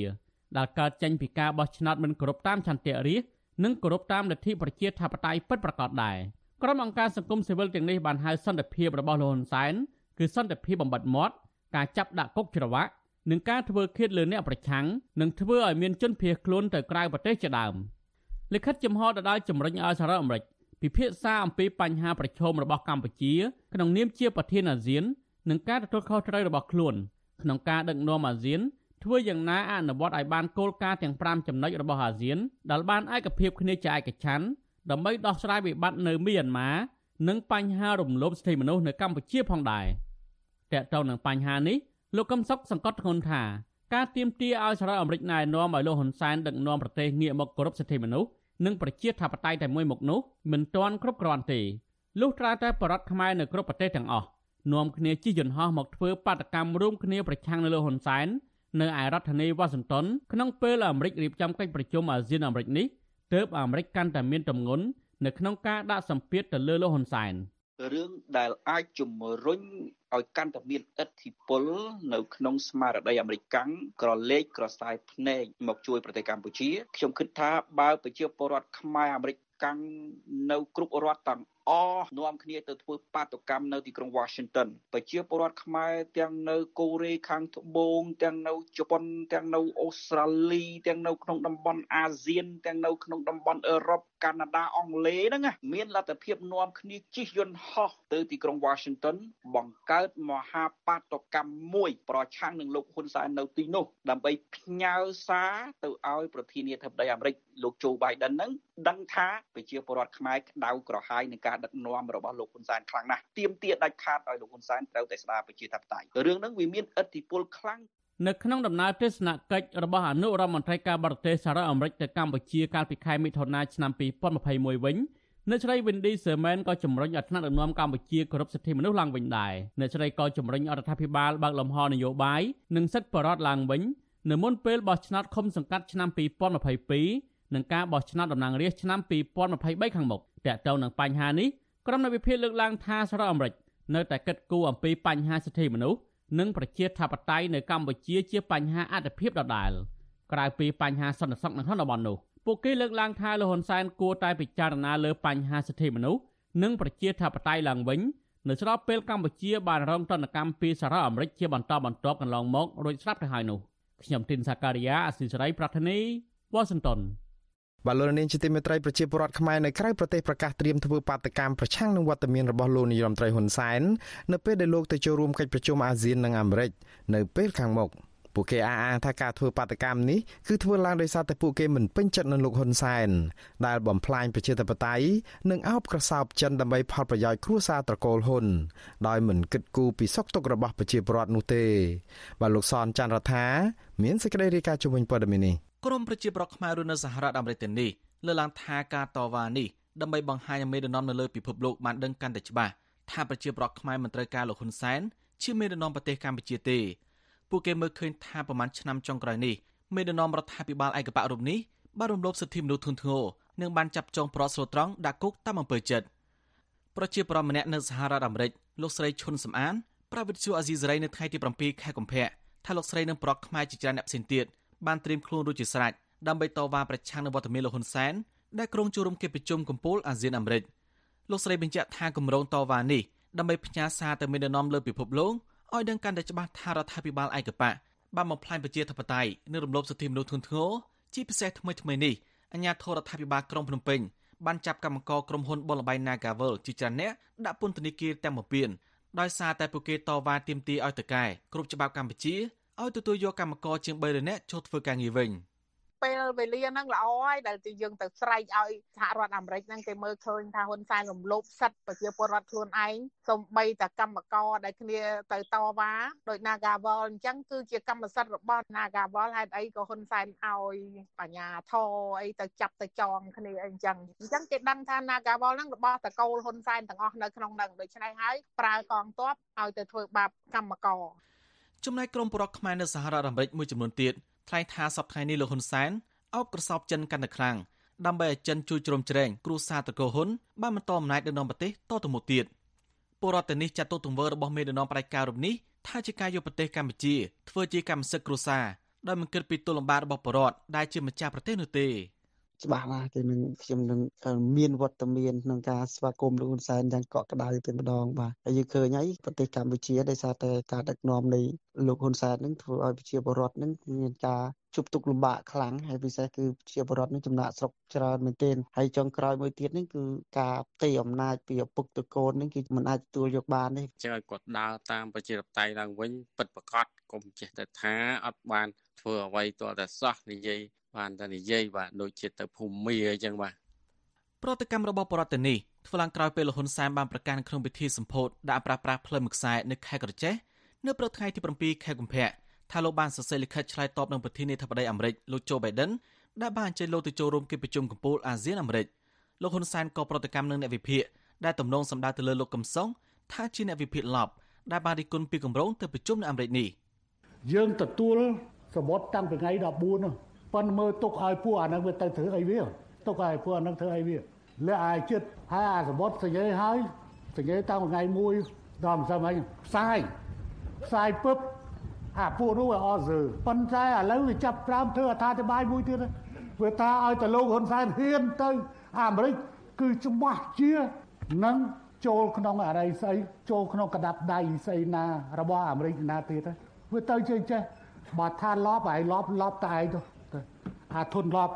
ដែលកើតចេញពីការបោះឆ្នោតមិនគោរពតាមឆន្ទៈរាស្ត្រនិងគោរពតាមលទ្ធិប្រជាធិបតេយ្យពិតប្រាកដដែរក្រុមអង្គការសង្គមស៊ីវិលទាំងនេះបានហៅសន្តិភាពរបស់លោកហ៊ុនសែនគឺសន្តិភាពបំបត្តិមាត់ការចាប់ដាក់គុកច្រវាក់និងការធ្វើឃាតលើអ្នកប្រឆាំងនិងធ្វើឲ្យមានជនភៀសខ្លួនទៅក្រៅប្រទេសជាដើមលិខិតចំហដដែលជំរុញឲ្យសហរដ្ឋអាមេរិកពិភាក្សាអំពីបញ្ហាប្រឈមរបស់កម្ពុជាក្នុងនាមជាប្រធានអាស៊ាននិងការទទួលខុសត្រូវរបស់ខ្លួនក្នុងការដឹកនាំអាស៊ាន ធ្វើយ៉ាងណាអនុវត្តឲ្យបានគោលការណ៍ទាំង5ចំណុចរបស់អាស៊ានដែលបានឯកភាពគ្នាជាឯកច្ឆ័ន្ទដើម្បីដោះស្រាយវិបត្តិនៅមីយ៉ាន់ម៉ានិងបញ្ហារំលោភសិទ្ធិមនុស្សនៅកម្ពុជាផងដែរតើតើនឹងបញ្ហានេះលោកកឹមសុខសង្កត់ធ្ងន់ថាការទៀមទាឲ្យសហរដ្ឋអាមេរិកណែនាំឲ្យលោកហ៊ុនសែនដឹកនាំប្រទេសងាកមកគោរពសិទ្ធិមនុស្សនិងប្រជាធិបតេយ្យតែមួយមុខនោះមិនទាន់គ្រប់គ្រាន់ទេលុះត្រាតែបរដ្ឋខ្មែរនៅគ្រប់ប្រទេសទាំងអស់នាំគ្នាជិះយន្តហោះមកធ្វើបាតកម្មរួមគ្នាប្រឆាំងនៅលើហ៊ុនសែន នៅឯរដ្ឋធានីវ៉ាស៊ីនតោនក្នុងពេលអាមេរិករៀបចំកិច្ចប្រជុំអាស៊ានអាមេរិកនេះទើបអាមេរិកកាន់តែមានទម្ងន់នៅក្នុងការដាក់សម្ពាធទៅលើលោកហ៊ុនសែនរឿងដែលអាចជំរុញឲ្យកាន់តែមានឥទ្ធិពលនៅក្នុងស្មារតីអាមេរិកកាំងក្រឡេកក្រសែភ្នែកមកជួយប្រទេសកម្ពុជាខ្ញុំគិតថាបើប្រជាពលរដ្ឋខ្មែរអាមេរិកកាំងនៅគ្រប់រដ្ឋទាំងអស់នាំគ្នាទៅធ្វើបាតកម្មនៅទីក្រុង Washington ប្រជាពលរដ្ឋខ្មែរទាំងនៅកូរ៉េខាងត្បូងទាំងនៅជប៉ុនទាំងនៅអូស្ត្រាលីទាំងនៅក្នុងតំបន់អាស៊ានទាំងនៅក្នុងតំបន់អឺរ៉ុបកាណាដាអង់គ្លេសហ្នឹងមានលទ្ធភាពនាំគ្នាជិះយន្តហោះទៅទីក្រុង Washington បង្កើតមហាបាតកម្មមួយប្រឆាំងនឹងលោកហ៊ុនសែននៅទីនោះដើម្បីផ្ញើសារទៅឲ្យប្រធានាធិបតីអាមេរិកលោកโจ Biden ហ្នឹងដឹងថាប្រជាពលរដ្ឋខ្មែរក្តៅក្រហាយនឹងការដឹកនាំរបស់លោកហ៊ុនសែនខ្លាំងណាស់ទាមទារដាច់ខាតឲ្យលោកហ៊ុនសែនត្រូវតែស្ដារប្រជាធិបតេយ្យរឿងហ្នឹងវាមានឥទ្ធិពលខ្លាំងនៅក្នុងដំណើរទស្សនកិច្ចរបស់អនុរដ្ឋមន្ត្រីការបរទេសសហរដ្ឋអាមេរិកទៅកម្ពុជាកាលពីខែមិថុនាឆ្នាំ2021វិញអ្នកស្រី Wendy Sherman ក៏ជំរុញឲ្យថ្នាក់ដឹកនាំកម្ពុជាគោរពសិទ្ធិមនុស្សឡើងវិញដែរអ្នកស្រីក៏ជំរុញរដ្ឋាភិបាលបើកលំហនយោបាយនិងសិទ្ធិបរិវត្តឡើងវិញនៅមុនពេលបោះឆ្នោតឃុំសង្កាត់ឆ្នាំ2022 និងការបោះឆ្នោតតំណាងរាស្ត្រឆ្នាំ2023ខាងមុខតើតើនឹងបញ្ហានេះក្រុមនៃវិភាគលើកឡើងថាសហរដ្ឋអាមេរិកនៅតែគិតគូរអំពីបញ្ហាសិទ្ធិមនុស្សនិងប្រជាធិបតេយ្យនៅកម្ពុជាជាបញ្ហាអត្ថភាពដដែលក្រៅពីបញ្ហាសន្តិសុខនៅក្នុងតំបន់នោះពួកគេលើកឡើងថាលហ៊ុនសែនគួរតែពិចារណាលើបញ្ហាសិទ្ធិមនុស្សនិងប្រជាធិបតេយ្យឡើងវិញនៅស្របពេលកម្ពុជាបានរងទណ្ឌកម្មពីសហរដ្ឋអាមេរិកជាបន្តបន្ទាប់កន្លងមករួចស្រាប់ទៅហើយនោះខ្ញុំទីនសាការីយ៉ាអស៊ីសេរីប្រធានីវ៉ាស៊ីនតោន បាទលោកនាងជាទីមេត្រីប្រជាពលរដ្ឋខ្មែរនៅក្រៅប្រទេសប្រកាសត្រៀមធ្វើបាតកម្មប្រឆាំងនឹងវត្តមានរបស់លោកនាយរដ្ឋមន្ត្រីហ៊ុនសែននៅពេលដែលលោកទៅចូលរួមកិច្ចប្រជុំអាស៊ាននិងអាមេរិកនៅពេលខាងមុខពួកគេអះអាងថាការធ្វើបាតកម្មនេះគឺធ្វើឡើងដោយសារតែពួកគេមិនពេញចិត្តនឹងលោកហ៊ុនសែនដែលបំផ្លាញប្រជាធិបតេយ្យនិងអោបក្រសោបចិនដើម្បីផលប្រយោជន៍គ្រួសារត្រកូលហ៊ុនដោយមិនគិតគូរពីសុខទុក្ខរបស់ប្រជាពលរដ្ឋនោះទេបាទលោកសនច័ន្ទរដ្ឋាមានសេចក្តីរាយការណ៍ជំវិញព័ត៌មាននេះ ក្រមប្រជាប្រដ្ឋខ្មែររស់នៅសហរដ្ឋអាមេរិកទាំងនេះលើកឡើងថាការតវ៉ានេះដើម្បីបង្ហាញឲ្យមេដឹកនាំនៅលើពិភពលោកបានដឹងកាន់តែច្បាស់ថាប្រជាប្រដ្ឋខ្មែរមិនត្រូវការលោកហ៊ុនសែនជាមេដឹកនាំប្រទេសកម្ពុជាទេពួកគេមើលឃើញថាប្រមាណឆ្នាំចុងក្រោយនេះមេដឹកនាំរដ្ឋាភិបាលឯកបៈរូបនេះបានរំលោភសិទ្ធិមនុស្សធ្ងន់ធ្ងរនិងបានចាប់ចងប្រត់ស្រូត្រង់ដាក់គុកតាមអំពើចិត្តប្រជាប្រដ្ឋម្នាក់នៅសហរដ្ឋអាមេរិកលោកស្រីឈុនសំអានប្រាវិទ្យាអាស៊ីសេរីនៅថ្ងៃទី7ខែកុម្ភៈថាលោកស្រីនិងប្រុសខ្មែរជាច្រើនអ្នកផ្សេងទៀត បានត្រៀមខ្លួនរួចជាស្រេចដើម្បីតវ៉ាប្រឆាំងនឹងវត្តមានលោកហ៊ុនសែនដែលក្រុងចូលរួមកិច្ចប្រជុំកំពូលអាស៊ានអាមេរិកលោកស្រីបញ្ជាក់ថាគម្រោងតវ៉ានេះដើម្បីផ្ញើសារទៅមេដឹកនាំលើពិភពលោកឲ្យដឹងកាន់តែច្បាស់ថារដ្ឋាភិបាលឯកបៈបានបំផ្លាញប្រជាធិបតេយ្យនិងរំលោភសិទ្ធិមនុស្សធ្ងន់ធ្ងរជាពិសេសថ្មីថ្មីនេះអាជ្ញាធររដ្ឋាភិបាលក្រុងភ្នំពេញបានចាប់កម្មករក្រុមហ៊ុនបុលបៃ Nagavel ជាច្រើនអ្នកដាក់ពន្ធនាគារទាំងមួយពៀនដោយសារតែពួកគេតវ៉ាទាមទារឲ្យតកែគ្រប់ច្បាប់កម្ពុជា ឲ្យទទួលយកកម្មករជាង300នាក់ចូលធ្វើការងារវិញ។ពេលវេលាហ្នឹងល្អហើយដែលទីយើងទៅស្រែកឲ្យសហរដ្ឋអាមេរិកហ្នឹងគេមើលឃើញថាហ៊ុនសែនរំលោភសិទ្ធិប្រជាពលរដ្ឋខ្លួនឯងសំបីតែកម្មករដែលគ្នាទៅតវ៉ាដោយ Nagawal អញ្ចឹងគឺជាកម្មសិទ្ធិរបស់ Nagawal ហេតុអីក៏ហ៊ុនសែនឲ្យបញ្ញាធរអីទៅចាប់ទៅចងគ្នាអីអញ្ចឹងអញ្ចឹងគេដឹងថា Nagawal ហ្នឹងរបស់តកូលហ៊ុនសែនទាំងអស់នៅក្នុងហ្នឹងដូច្នេះហើយប្រើកងទ័ពឲ្យទៅធ្វើបាបកម្មករ ចំណែកក្រមបរដ្ឋខ្មែរនៅសហរដ្ឋអាមេរិកមួយចំនួនទៀតថ្លែងថាសប្តាហ៍នេះលោកហ៊ុនសែនអោបក្រសោបចិនកាន់តែខ្លាំងដើម្បីឲ្យចិនជួយជ្រោមជ្រែងគ្រួសារតកោហ៊ុនបានបន្តអំណាចដឹកនាំប្រទេសតទៅមុខទៀតពលរដ្ឋនេះចាត់ទុកទង្វើរបស់មេដឹកនាំផ្ដាច់ការរូបនេះថាជាការយកប្រទេសកម្ពុជាធ្វើជាកម្មសិទ្ធិគ្រួសារដោយមិនគិតពីទុលំបាករបស់ប្រជាពលរដ្ឋដែលជាម្ចាស់ប្រទេសនោះទេ ច្បាស់ណាស់គេនឹងខ្ញុំនឹងមានវត្តមានក្នុងការស្វាគមន៍លោកហ៊ុនសែនយ៉ាងកក់ក្ដៅតែម្ដងបាទហើយយើងឃើញហើយប្រទេសកម្ពុជាដោយសារតែការដឹកនាំនៃលោកហ៊ុនសែននឹងធ្វើឲ្យប្រជាពលរដ្ឋនឹងមានការជប់ទុកលំបាកខ្លាំងហើយពិសេសគឺប្រជាពលរដ្ឋនឹងចំណាក់ស្រុកច្រើនមែនទែនហើយចុងក្រោយមួយទៀតនេះគឺការផ្ទៃអំណាចពីឪពុកទៅកូននេះគឺមិនអាចទទួលយកបានទេចឹងឲ្យគាត់ដើរតាមប្រជាធិបតេយ្យឡើងវិញពិតប្រកបកុំចេះតែថាអត់បានធ្វើអ្វីទាល់តែសោះនិយាយ បានតែនិយាយបាទដូចជាទៅភូមិអញ្ចឹងបាទប្រតិកម្មរបស់បរដ្ឋនេះធ្វើឡើងក្រោយពេលលហ៊ុនសែនបានប្រកាសក្នុងពិធីសម្ពោធដាក់ប្រាស្រ័យផ្លូវមួយខ្សែនៅខេត្តក្រចេះនៅព្រឹកថ្ងៃទី7ខែកុម្ភៈថាលោកបានសរសេរលិខិតឆ្លើយតបនឹងប្រធានាធិបតីអាមេរិកលោកโจ Biden ដែលបានអញ្ជើញលោកទៅចូលរួមកិច្ចប្រជុំកំពូលអាស៊ានអាមេរិកលោកហ៊ុនសែនក៏ប្រតិកម្មនឹងអ្នកវិភាគដែលទំនងសម្ដៅទៅលើលោកកឹមសុងថាជាអ្នកវិភាគឡប់ដែលបានរិះគន់ពីគម្រោងទៅប្រជុំនៅអាមេរិកនេះយើងទទួលសមុទ្រតាំងពីថ្ងៃ14នោះ ប៉ុន្តែមើលទុកឲ្យពួកអានឹងវាទៅធ្វើអីវាទុកឲ្យពួកអានឹងធ្វើអីវាលាក់ឲ្យចិត្តហើយអាសមុទ្រសញ្ញេហើយសញ្ញេតាំងថ្ងៃ1ដល់មិនសមអីផ្សាយផ្សាយពឹបអាពួកនោះវាអត់ զ ឺប៉ុន្តែឥឡូវវាចាប់ត្រាំធ្វើអត្ថាធិប្បាយមួយទៀតវាថាឲ្យទៅលោកហ៊ុនសែនហ៊ានទៅអាមេរិកគឺច្បាស់ជានឹងចូលក្នុងអរិយស្អីចូលក្នុងកដាប់ដៃស្អីណារបស់អាមេរិកណាទៀតវាទៅចេះចេះបើថាលប់ហើយលប់លប់តែឯងទៅ អាធនលប់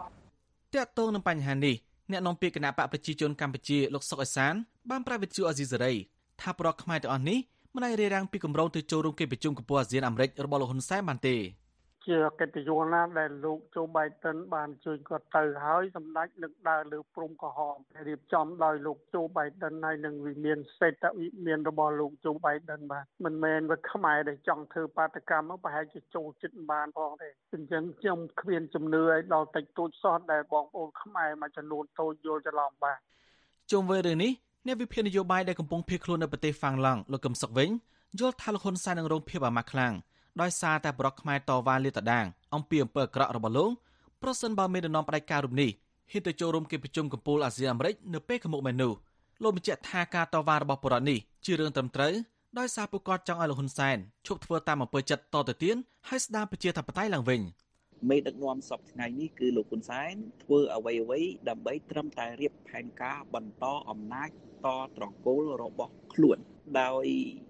តាក់ទងនឹងបញ្ហានេះអ្នកនាំពាក្យគណៈបកប្រជាជនកម្ពុជាលោកសុកអេសានបានប្រាប់វិទ្យុអាស៊ីសេរីថាប្រកខ្មែរទាំងអស់នេះមិនអាចរារាំងពីគម្រោងទៅចូលរួមកិច្ចប្រជុំកំពូលអាស៊ានអាមេរិករបស់លោកហ៊ុនសែនបានទេ ជាកិត្តិយសណាដែលលោកជូបៃតិនបានជួយគាត់ទៅហើយសម្ដេចនឹងដើរលើព្រំកោះរៀបចំដោយលោកជូបៃតិនហើយនឹងវិមានសេដ្ឋវិមានរបស់លោកជូបៃតិនបាទមិនមែនវាខ្មែរដែលចង់ធ្វើបាតកម្មប្រហែលជាចូលចិត្តបានផងទេអញ្ចឹងខ្ញុំគ្មានជំនឿឲ្យដល់តិចតួចសោះដែលបងប្អូនខ្មែរមួយចំនួនតូចយល់ច្រឡំបាទជុំវិញរឿងនេះអ្នកវិភាគនយោបាយដែលកំពុងភៀសខ្លួននៅប្រទេសហ្វាំងឡង់លោកកឹមសុខវិញយល់ថាលោកហ៊ុនសែននឹងរងភាពអាម៉ាស់ខ្លាំង។ ដោយសារតែបរិបខ្មែរតវ៉ាលាតដាងអំពីអំពើអាក្រក់របស់លោកប្រសិនបើមានដំណំផ្ដាច់ការរូបនេះហ៊ានទៅចូលរួមកិច្ចប្រជុំកំពូលអាស៊ីអាមេរិកនៅពេលខាងមុខមែននោះលោកបញ្ជាក់ថាការតវ៉ារបស់បរិបនេះជារឿងត្រឹមត្រូវដោយសារពួកគាត់ចង់ឲ្យលោកហ៊ុនសែនឈប់ធ្វើតាមអំពើចិត្តតទៅទៀតហើយស្ដារប្រជាធិបតេយ្យឡើងវិញមេដឹកនាំសពថ្ងៃនេះគឺលោកហ៊ុនសែនធ្វើអ្វីអ្វីដើម្បីត្រឹមតែរៀបផែនការបន្តអំណាចតត្រកូលរបស់ខ្លួន ដោយ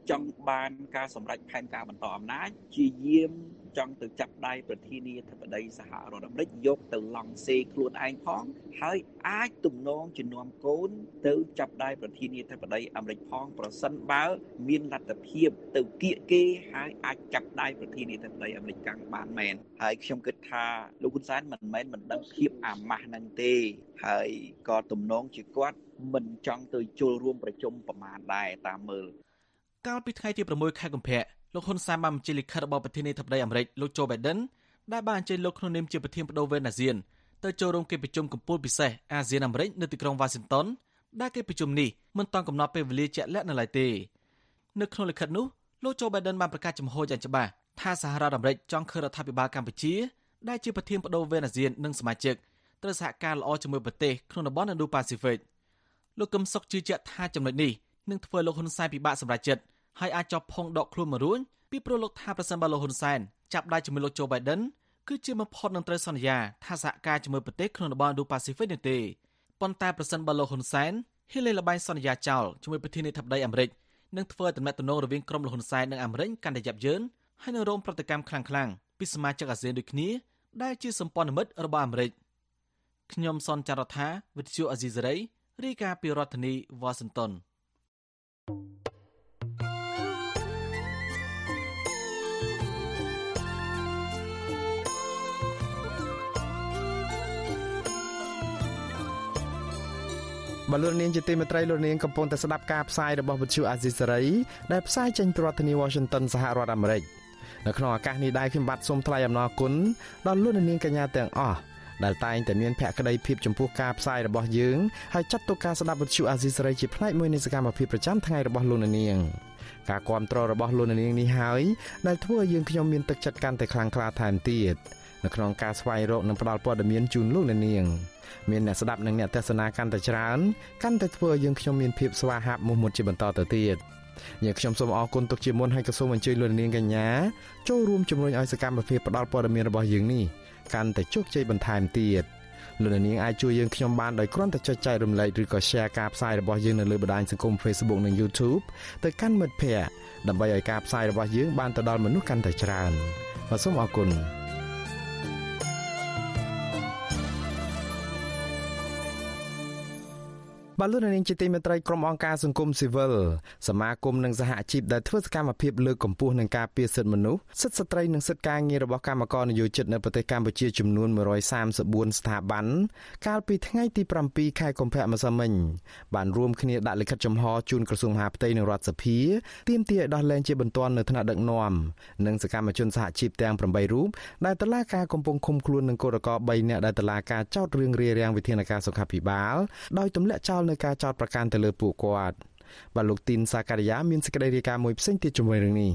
ចង់បានការសម្រេចផែនការបន្តអំណាចជាយាម ចង់ទៅចាប់ដៃប្រធានាធិបតីសហរដ្ឋអាមេរិកយកទៅឡង់សេខ្លួនឯងផងហើយអាចទំនងជំនុំកូនទៅចាប់ដៃប្រធានាធិបតីអាមេរិកផងប្រសិនបើ មានលទ្ធភាពទៅគៀកគេហើយអាចចាប់ដៃប្រធានាធិបតីអាមេរិកកាំងបានមែនហើយខ្ញុំគិតថាលោកហ៊ុនសែនមិនមែនមិនដឹងភាពអាម៉ាស់នឹងទេ ហើយក៏ទំនងជាគាត់មិនចង់ទៅចូលរួមប្រជុំប្រមាណដែរតាមមើលកាលពីថ្ងៃទី6ខែកុម្ភៈ លោកហ៊ុនសែនបានបញ្ជាលិខិតរបស់ប្រធានាធិបតីអាមេរិកលោកโจ Biden ដែលបានអញ្ជើញលោកក្នុងនាមជាប្រធានបដូវវេនអាស៊ានទៅចូលរួមកិច្ចប្រជុំកំពូលពិសេសអាស៊ានអាមេរិកនៅទីក្រុង Washington ដែលកិច្ចប្រជុំនេះមិនទាន់កំណត់ពេលវេលាជាក់លាក់នៅឡើយទេនៅក្នុងលិខិតនោះលោក Joe Biden បានប្រកាសចំហយ៉ាងច្បាស់ថាសហរដ្ឋអាមេរិកចង់ឃើញរដ្ឋាភិបាលកម្ពុជាដែលជាប្រធានបដូវវេនអាស៊ាននិងសមាជិកត្រូវសហការល្អជាមួយប្រទេសក្នុងតំបន់ Indo-Pacific លោកកឹមសុខជឿជាក់ថាចំណុចនេះនឹងធ្វើលោកហ៊ុនសែនពិបាកសម្រេចចិត្ត ហើយអាចចោះផុងដកខ្លួនមករួចពីព្រោះលោកថាប្រសិនបើលោកហ៊ុនសែនចាប់ដៃជាមួយលោកโจ Biden គឺជាបំផុតនឹងត្រូវសន្យាថាសហការជាមួយប្រទេសក្នុងតំបន់ Indo-Pacific នេះទេប៉ុន្តែប្រសិនបើលោកហ៊ុនសែនហ៊ានលេងល្បែងសន្យាចោលជាមួយប្រធានាធិបតីអាមេរិកនឹងធ្វើឲ្យទំនាក់ទំនងរវាងក្រុមលោកហ៊ុនសែននិងអាមេរិកកាន់តែយ៉ាប់យ៉ឺនហើយនឹងរងប្រតិកម្មខ្លាំងៗពីសមាជិកអាស៊ានដូចគ្នាដែលជាសម្ព័ន្ធមិត្តរបស់អាមេរិកខ្ញុំសនចាររថាវិទ្យុអាស៊ីសេរីរាយការណ៍ពីរដ្ឋធានី Washington បលូននាងជាទីមេត្រីលោកនាងកំពុងតែស្ដាប់ការផ្សាយរបស់វិទ្យុអាស៊ីសេរីដែលផ្សាយចេញពីរដ្ឋធានី Washington សហរដ្ឋអាមេរិកនៅក្នុងឱកាសនេះដែរខ្ញុំបាទសូមថ្លែងអំណរគុណដល់លោកនាងកញ្ញាទាំងអស់ដែលតែងតែមានភក្ដីភាពចំពោះការផ្សាយរបស់យើងហើយចាត់ទុកការស្ដាប់វិទ្យុអាស៊ីសេរីជាផ្នែកមួយនៃសកម្មភាពប្រចាំថ្ងៃរបស់លោកនាងការគ្រប់គ្រងរបស់លោកនាងនេះហើយដែលធ្វើឲ្យយើងខ្ញុំមានទឹកចិត្តកាន់តែខ្លាំងក្លាថែមទៀត នៅក្នុងការស្វែងរកនិងផ្តល់ព័ត៌មានជូនលោកនាងមានអ្នកស្ដាប់និងអ្នកទស្សនាកាន់តែច្រើនកាន់តែធ្វើឲ្យយើងខ្ញុំមានភាពស្វាហាប់មោះមុតជាបន្តទៅទៀតយើងខ្ញុំសូមអរគុណទុកជាមុនហើយក៏សូមអញ្ជើញលោកនាងកញ្ញាចូលរួមជំរុញឲ្យសកម្មភាពផ្តល់ព័ត៌មានរបស់យើងនេះកាន់តែជោគជ័យបន្ថែមទៀតលោកនាងអាចជួយយើងខ្ញុំបានដោយគ្រាន់តែចុចចែករំលែកឬក៏ share ការផ្សាយរបស់យើងនៅលើបណ្ដាញសង្គម Facebook និង YouTube ទៅកាន់មិត្តភ័ក្តិដើម្បីឲ្យការផ្សាយរបស់យើងបានទៅដល់មនុស្សកាន់តែច្រើនសូមអរគុណ បាទលោកនាងជាទីមេត្រីក្រុមអង្គការសង្គមស៊ីវិលសមាគមនិងសហជីពដែលធ្វើសកម្មភាពលើកកម្ពស់និងការពារសិទ្ធិមនុស្សសិទ្ធិស្ត្រីនិងសិទ្ធិការងាររបស់កម្មករនិយោជិតនៅប្រទេសកម្ពុជាចំនួន134ស្ថាប័នកាលពីថ្ងៃទី7ខែកុម្ភៈម្សិលមិញបានរួមគ្នាដាក់លិខិតចំហជូនក្រសួងមហាផ្ទៃនិងរដ្ឋសភាទាមទារឲ្យដោះលែងជាបន្ទាន់នៅថ្នាក់ដឹកនាំនិងសកម្មជនសហជីពទាំង8រូបដែលតឡាការកំពុងឃុំខ្លួននឹងគឧតកោ3នាក់ដែលតឡាការចោទរឿងរារាំងវិធានការសុខាភិបាលដោយទម្លាក់ចោលនៅការចោទប្រកាន់ទៅលើពួកគាត់បាទលោកទីនសាការីយ៉ាមានសេចក្តីរាយការណ៍មួយផ្សេងទៀតជាមួយរឿងនេះ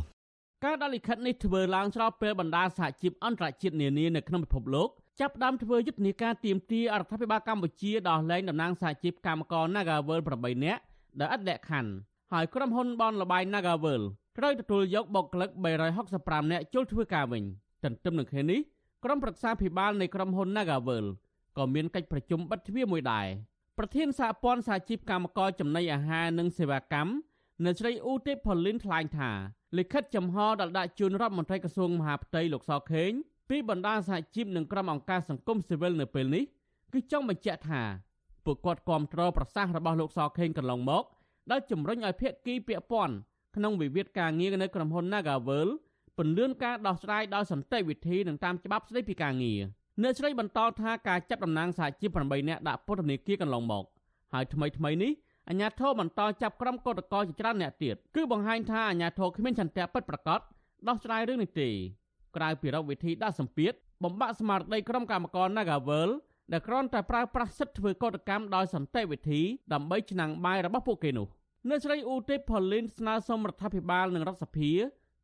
ការដាក់លិខិតនេះធ្វើឡើងស្របពេលបណ្ដាសហជីពអន្តរជាតិនានានៅក្នុងពិភពលោកចាប់ផ្ដើមធ្វើយុទ្ធនាការទៀមទាអរដ្ឋាភិបាលកម្ពុជាដោះលែងតំណាងសហជីពកម្មករ Nagavel 8នាក់ដែលឥតលក្ខខណ្ឌហើយក្រុមហ៊ុនបនលបាយ Nagavel ត្រូវទទួលយកបុគ្គលិក365នាក់ចូលធ្វើការវិញទន្ទឹមនឹងគ្នានេះក្រុមប្រឹក្សាភិបាលនៃក្រុមហ៊ុន Nagavel ក៏មានកិច្ចប្រជុំបិទទ្វារមួយដែរ ប្រធានសហព័ន្ធសហជីពកម្មករចំណីអាហារនិងសេវាកម្មនៅស្រីអ៊ូទេផូលីនថ្លែងថាលិខិតចំហដែលដាក់ជូនរដ្ឋមន្ត្រីក្រសួងមហាផ្ទៃលោកសខេងពីបណ្ដាសហជីពនិងក្រុមអង្គការសង្គមស៊ីវិលនៅពេលនេះគឺចង់បញ្ជាក់ថាពួកគាត់គ្រប់គ្រងប្រសាសន៍របស់លោកសខេងកន្លងមកដែលជំរុញឲ្យភាគីពាក់ព័ន្ធក្នុងវិវាទការងារនៅក្រុមហ៊ុន Nagavel ពន្លឿនការដោះស្រាយដោយសន្តិវិធីនិងតាមច្បាប់ស្តីពីការងារ អ្នកស្រីបន្តថាការចាប់តំណាងសហជីព8នាក់ដាក់ពន្ធនាគារកន្លងមកហើយថ្មីថ្មីនេះអាញាធរបន្តចាប់ក្រុមកោតក្រជាច្រើនអ្នកទៀតគឺបង្ហាញថាអាញាធរគ្មានចន្ទៈពិតប្រាកដដោះស្រាយរឿងនេះទេក្រៅពីរកវិធីដាក់សម្ពាធបំបាក់ស្មារតីក្រុមកម្មករ Nagavel ដែលគ្រាន់តែប្រើប្រាស់សិទ្ធិធ្វើកោតកម្មដោយសន្តិវិធីដើម្បីឆ្នាំងបាយរបស់ពួកគេនោះអ្នកស្រីអ៊ូទេផូលីនស្នើសុំរដ្ឋាភិបាលនិងរដ្ឋសភា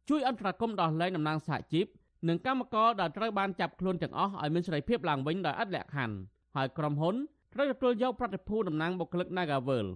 ជួយអន្តរាគមន៍ដោះលែងតំណាងសហជីព និងកម្មករដែលត្រូវបានចាប់ខ្លួនទាំងអស់ឲ្យមានសេរីភាពឡើងវិញដោយឥតលក្ខខណ្ឌហើយក្រុមហ៊ុនត្រូវទទួលយកប្រតិភូតំណាងបុគ្គលិក Nagavel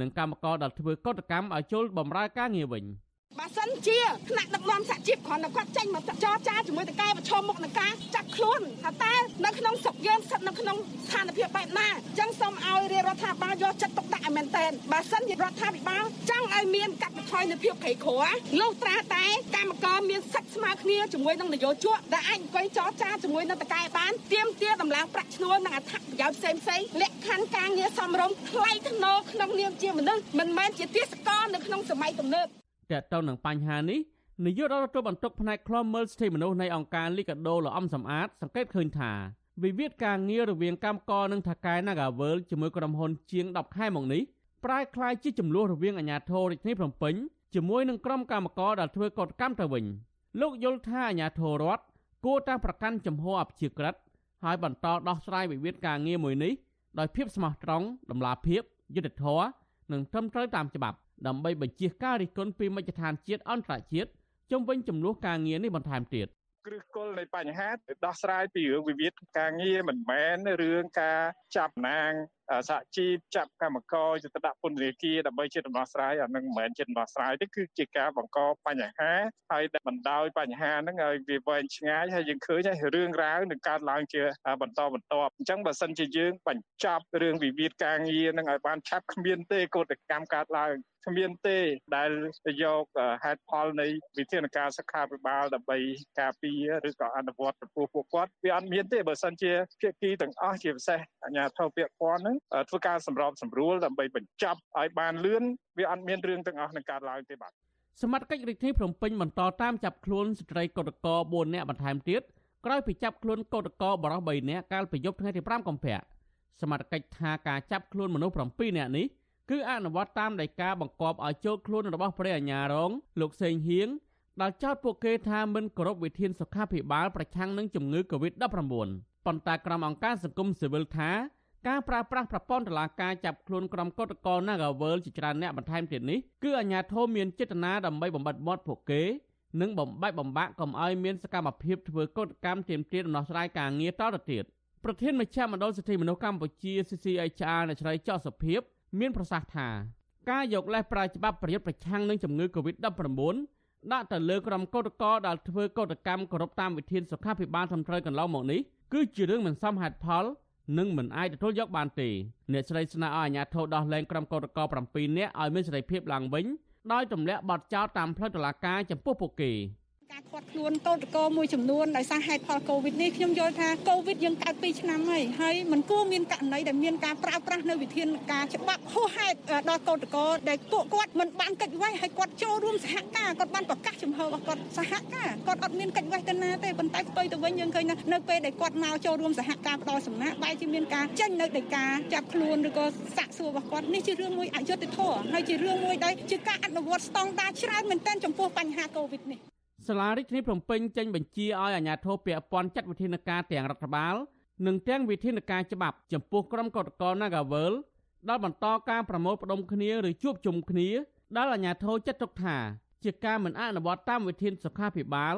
និងកម្មករដែលធ្វើកតកម្មឲ្យចូលបម្រើការងារវិញ។ បើសិនជាថ្នាក់ដឹកនាំសហជីពគ្រាន់តែគាត់ចេញមកចរចាជាមួយតកែប្រឈមមុខនឹងការចាប់ខ្លួនថាតើនៅក្នុងស្រុកយើងស្ថិតនៅក្នុងស្ថានភាពបែបណាអញ្ចឹងសូមឲ្យរាជរដ្ឋាភិបាលយកចិត្តទុកដាក់ឲ្យមែនទែនបើសិនជារដ្ឋាភិបាលចង់ឲ្យមានកាត់បន្ថយនៅភាពក្រីក្រលុះត្រាតែកម្មករមានសិទ្ធិស្មើគ្នាជាមួយនឹងនយោជកដែលអាចអង្គុយចរចាជាមួយនឹងតកែបានទៀមទាដំឡើងប្រាក់ឈ្នួលនិងអត្ថប្រយោជន៍ផ្សេងផ្សេងលក្ខខណ្ឌការងារសមរម្យថ្លៃថ្នូរក្នុងនាមជាមនុស្សមិនមែនជាទាសករនៅក្នុងសម័យទំនើប តើតើនឹងបញ្ហានេះនាយករដ្ឋទូតបន្ទុកផ្នែកខ្លំមើលសិទ្ធិមនុស្សនៃអង្គការលីកាដូលអំសំអាតសង្កេតឃើញថាវិវាទការងាររវាងកម្មករនិងថកែ Nagavel ជាមួយក្រុមហ៊ុនជាង10ខែមកនេះប្រែក្លាយជាចំនួនរវាងអាជ្ញាធររាជធានីភ្នំពេញជាមួយនឹងក្រុមកម្មករដែលធ្វើកតកម្មទៅវិញលោកយល់ថាអាជ្ញាធររដ្ឋគួរតែប្រកាន់ចំហអព្យាក្រឹតហើយបន្តដោះស្រាយវិវាទការងារមួយនេះដោយភាពស្មោះត្រង់តម្លាភាពយុត្តិធម៌និងត្រឹមត្រូវតាមច្បាប់ ដើម្បីបញ្ជាការរិះគន់ពីមជ្ឈដ្ឋានជាតិអន្តរជាតិជុំវិញចំនួនការងារនេះបន្ថែមទៀតគ្រឹះគល់នៃបញ្ហាដោះស្រាយពីរឿងវិវាទការងារមិនមែនរឿងការចាប់ណាងសហជីពចាប់កម្មករទៅដាក់ពន្ធនាគារដើម្បីជាដំណោះស្រាយអានឹងមិនមែនជាដំណោះស្រាយទេគឺជាការបង្កបញ្ហាហើយបណ្ដោយបញ្ហាហ្នឹងឲ្យវាវែងឆ្ងាយហើយយើងឃើញហើយរឿងរ៉ាវនឹងកើតឡើងជាបន្តបន្ទាប់អញ្ចឹងបើសិនជាយើងបញ្ចប់រឿងវិវាទការងារហ្នឹងឲ្យបានឆាប់គ្មានទេកោតកម្មកើតឡើង គ្មានទេដែលយកហេតុផលនៃវិធានការសុខាភិបាលដើម្បីការពារឬក៏អនុវត្តចំពោះពួកគាត់វាអត់មានទេបើសិនជាភាគីទាំងអស់ជាពិសេសអាជ្ញាធរពាក់ព័ន្ធហ្នឹងធ្វើការសម្របសម្រួលដើម្បីបញ្ចប់ឲ្យបានលឿនវាអត់មានរឿងទាំងអស់នឹងកើតឡើងទេបាទសមត្ថកិច្ចរាជធានីភ្នំពេញបន្តតាមចាប់ខ្លួនស្ត្រីកោតក្រ4នាក់បន្ថែមទៀតក្រោយពីចាប់ខ្លួនកោតករបរិសុទ្ធ3នាក់កាលពីយប់ថ្ងៃទី5កុម្ភៈសមត្ថកិច្ចថាការចាប់ខ្លួនមនុស្ស7នាក់នេះ គឺអនុវត្តតាមដីកាបង្គាប់ឲ្យចូលខ្លួនរបស់ព្រះអាជ្ញារង លោកសេងហៀងដែលចោទពួកគេថាមិនគោរពវិធានសុខាភិបាលប្រឆាំងនឹងជំងឺ Covid-19 ប៉ុន្តែក្រុមអង្គការសង្គមស៊ីវិលថាការប្រើប្រាស់ប្រព័ន្ធតុលាការចាប់ខ្លួនក្រុមកោតក្រ Nagawal ជាច្រើនអ្នកបន្ថែមទៀតនេះគឺអាជ្ញាធរមានចេតនាដើម្បីបំបិតមាត់ពួកគេនិងបំបែកបំបាក់កុំឲ្យមានសកម្មភាពធ្វើកោតកម្មទាមទារដំណោះស្រាយការងារតទៅទៀតប្រធានមជ្ឈមណ្ឌលសិទ្ធិមនុស្សកម្ពុជា CCHR អ្នកស្រីចော့សុភាព មានប្រសាសន៍ថាការយកលេសប្រើច្បាប់ប្រយុទ្ធប្រឆាំងនឹងជំងឺ Covid-19 ដាក់ទៅលើក្រុមកោតក្រដែលធ្វើកោតកម្មគោរពតាមវិធានសុខាភិបាលត្រឹមត្រូវកន្លងមកនេះគឺជារឿងមិនសមហេតុផលនិងមិនអាចទទួលយកបានទេអ្នកស្រីស្នើឲ្យអាជ្ញាធរដោះលែងក្រុមកោតក្រ7នាក់ឲ្យមានសេរីភាពឡើងវិញដោយទម្លាក់បទចោទតាមផ្លូវតុលាការចំពោះពួកគេ។ ការខាត់ខ្លួនកោតកោមួយចំនួនដោយសារហេតុផលកូវីដនេះខ្ញុំយល់ថាកូវីដយើងកើត2ឆ្នាំហើយហើយมันគួរមានករណីដែលមានការប្រើប្រាស់នៅវិធានការច្បាប់ហួសហេតុដល់កោតកោដែលពួកគាត់មិនបានកិច្ចវេះហើយគាត់ចូលរួមសហការគាត់បានប្រកាសចំហរបស់គាត់សហការគាត់អត់មានកិច្ចវេះទៅណាទេប៉ុន្តែផ្ទុយទៅវិញយើងឃើញថានៅពេលដែលគាត់មកចូលរួមសហការផ្ដល់សំណាក់បែរជាមានការចេញនៅដីកាចាប់ខ្លួនឬក៏សាក់សួររបស់គាត់នេះជារឿងមួយអយុត្តិធម៌ហើយជារឿងមួយដែលជាការអនុវត្តស្តង់ដារច្រើនមែនទែនចំពោះបញ្ហាកូវីដនេះ សាលារដ្ឋាភិបាលភ្នំពេញចេញបញ្ជាឲ្យអាជ្ញាធរពាក់ព័ន្ធចាត់វិធានការទាំងរដ្ឋបាល និងទាំងវិធានការច្បាប់ចំពោះក្រុមកោតក្រ Nagavel ដែលបន្តការប្រមូលផ្ដុំគ្នាឬជួបជុំគ្នាដែលអាជ្ញាធរចាត់ទុកថាជាការមិនអនុវត្តតាមវិធានសុខាភិបាល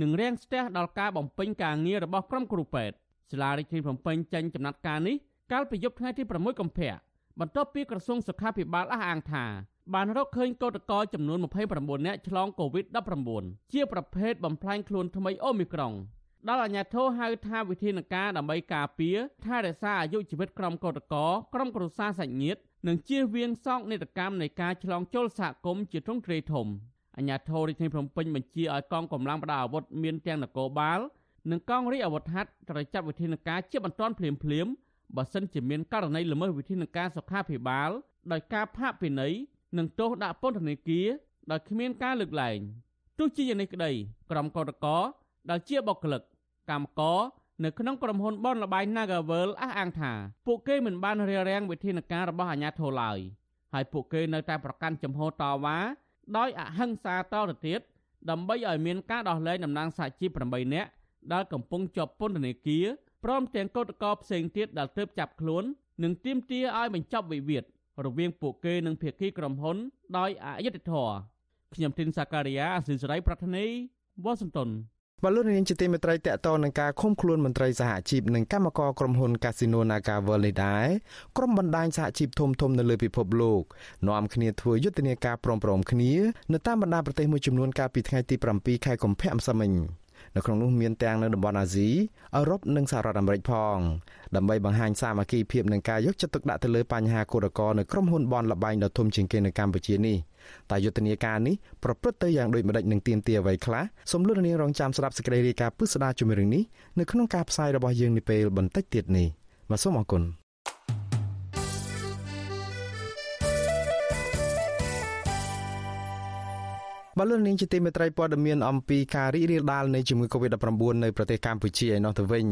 និងរាំងស្ទះដល់ការបំពេញការងាររបស់ក្រុមគ្រូពេទ្យសាលារដ្ឋាភិបាលភ្នំពេញចេញចំណាត់ការនេះកាលពីយប់ថ្ងៃទី6កុម្ភៈបន្ទាប់ពីក្រសួងសុខាភិបាលអះអាងថា បានរកឃើញកោតក្រចំនួន29នាក់ឆ្លងកូវីដ -19 ជាប្រភេទបំផ្លាញខ្លួនថ្មីអូមីក្រុងដល់អាជ្ញាធរហៅថាវិធានការដើម្បីការពារថែរក្សាអាយុជីវិតក្រុមកោតក្រក្រុមគ្រួសារសាច់ញាតិនិងជៀសវាងសោកនាដកម្មនៃការឆ្លងចូលសហគមន៍ជាទ្រង់ទ្រាយធំអាជ្ញាធររាជធានីភ្នំពេញបញ្ជាឲ្យកងកម្លាំងបដាអាវុធមានទាំងនគរបាលនិងកងរាជអាវុធហត្ថត្រូវចាត់វិធានការជាបន្ទាន់ភ្លាមៗបើសិនជាមានករណីល្មើសវិធានការសុខាភិបាលដោយការផាកពិន័យ និងទោសដាក់ពន្ធនាគារដោយគ្មានការលើកលែងទោះជាយ៉ាងនេះក្តីក្រុមកោតក្រដែលជាបុគ្គលិកកម្មករនៅក្នុងក្រុមហ៊ុនបនលបៃ Nagavel អះអាងថាពួកគេមិនបានរារាំងវិធានការរបស់អាជ្ញាធរឡើយហើយពួកគេនៅតែប្រកាន់ចំហតវ៉ាដោយអហិង្សាតទៅទៀតដើម្បីឲ្យមានការដោះលែងតំណាងសហជីព8នាក់ដែលកំពុងជាប់ពន្ធនាគារព្រមទាំងកោតក្រផ្សេងទៀតដែលទើបចាប់ខ្លួននិងទាមទារឲ្យបញ្ចប់វិវាទ រវាងពួកគេនិងភាគីក្រុមហ៊ុនដោយអយុត្តិធម៌ខ្ញុំទីនសាការីយ៉ាអសិលសេរីប្រធានីវ៉ាស៊ីនតោនបលូននាងជាទីមេត្រីតកតនឹងការឃុំខ្លួនមន្ត្រីសហជីពនិងកម្មករក្រុមហ៊ុន Casino Naga World នេះដែរក្រុមបណ្ដាញសហជីពធំធំនៅលើពិភពលោកនាំគ្នាធ្វើយុទ្ធនាការព្រមព្រំគ្នានៅតាមបណ្ដាប្រទេសមួយចំនួនកាលពីថ្ងៃទី7ខែកុម្ភៈម្សិលមិញ នៅក្នុងនោះមានទាំងនៅតំបន់អាស៊ីអឺរ៉ុបនិងសហរដ្ឋអាមេរិកផងដើម្បីបង្ហាញសាមគ្គីភាពនិងការយកចិត្តទុកដាក់ទៅលើបញ្ហាកុរកនៅក្រុមហ៊ុនបនលបែងដ៏ធំជាងគេនៅកម្ពុជានេះតែយុទ្ធនាការនេះប្រព្រឹត្តទៅយ៉ាងដូចម្ដេចនឹងទៀមទាអ្វីខ្លះសូមលោកនាងរងចាំស្ដាប់សេចក្តីរាយការណ៍ពិស្ដារជំរឿងនេះនៅក្នុងការផ្សាយរបស់យើងនាពេលបន្តិចទៀតនេះបាទសូមអរគុណ បលូននាងជាទីមេត្រីព័ត៌មានអំពីការរីករាលដាលនៃជំងឺ Covid-19 នៅប្រទេសកម្ពុជាឯណោះទៅវិញ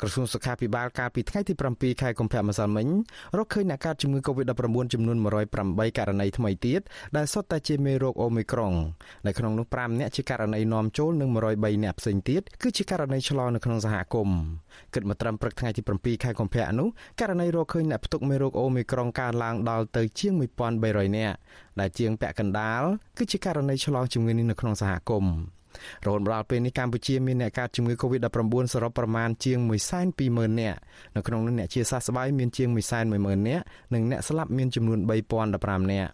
ក្រសួងសុខាភិបាលកាលពីថ្ងៃទី7ខែកុម្ភៈម្សិលមិញរកឃើញអ្នកកើតជំងឺ Covid-19 ចំនួន108ករណីថ្មីទៀតដែលសុទ្ធតែជាមេរោគអូមីក្រុងនៅក្នុងនោះ5អ្នកជាករណីនាំចូលនិង103អ្នកផ្សេងទៀតគឺជាករណីឆ្លងនៅក្នុងសហគមន៍គិតមកត្រឹមព្រឹកថ្ងៃទី7ខែកុម្ភៈនោះករណីរកឃើញអ្នកផ្ទុកមេរោគអូមីក្រុងកើនឡើងដល់ទៅជាង1300នាក់ដែលជាងពាក់កណ្ដាលគឺជាករណីឆ្លងជំងឺនេះនៅក្នុងសហគមន៍រហូតដល់ពេលនេះកម្ពុជាមានអ្នកកើតជំងឺ Covid-19 សរុបប្រមាណជាង120,000នាក់នៅក្នុងនោះអ្នកជាសះស្បើយមានជាង110,000នាក់និងអ្នកស្លាប់មានចំនួន3015នាក់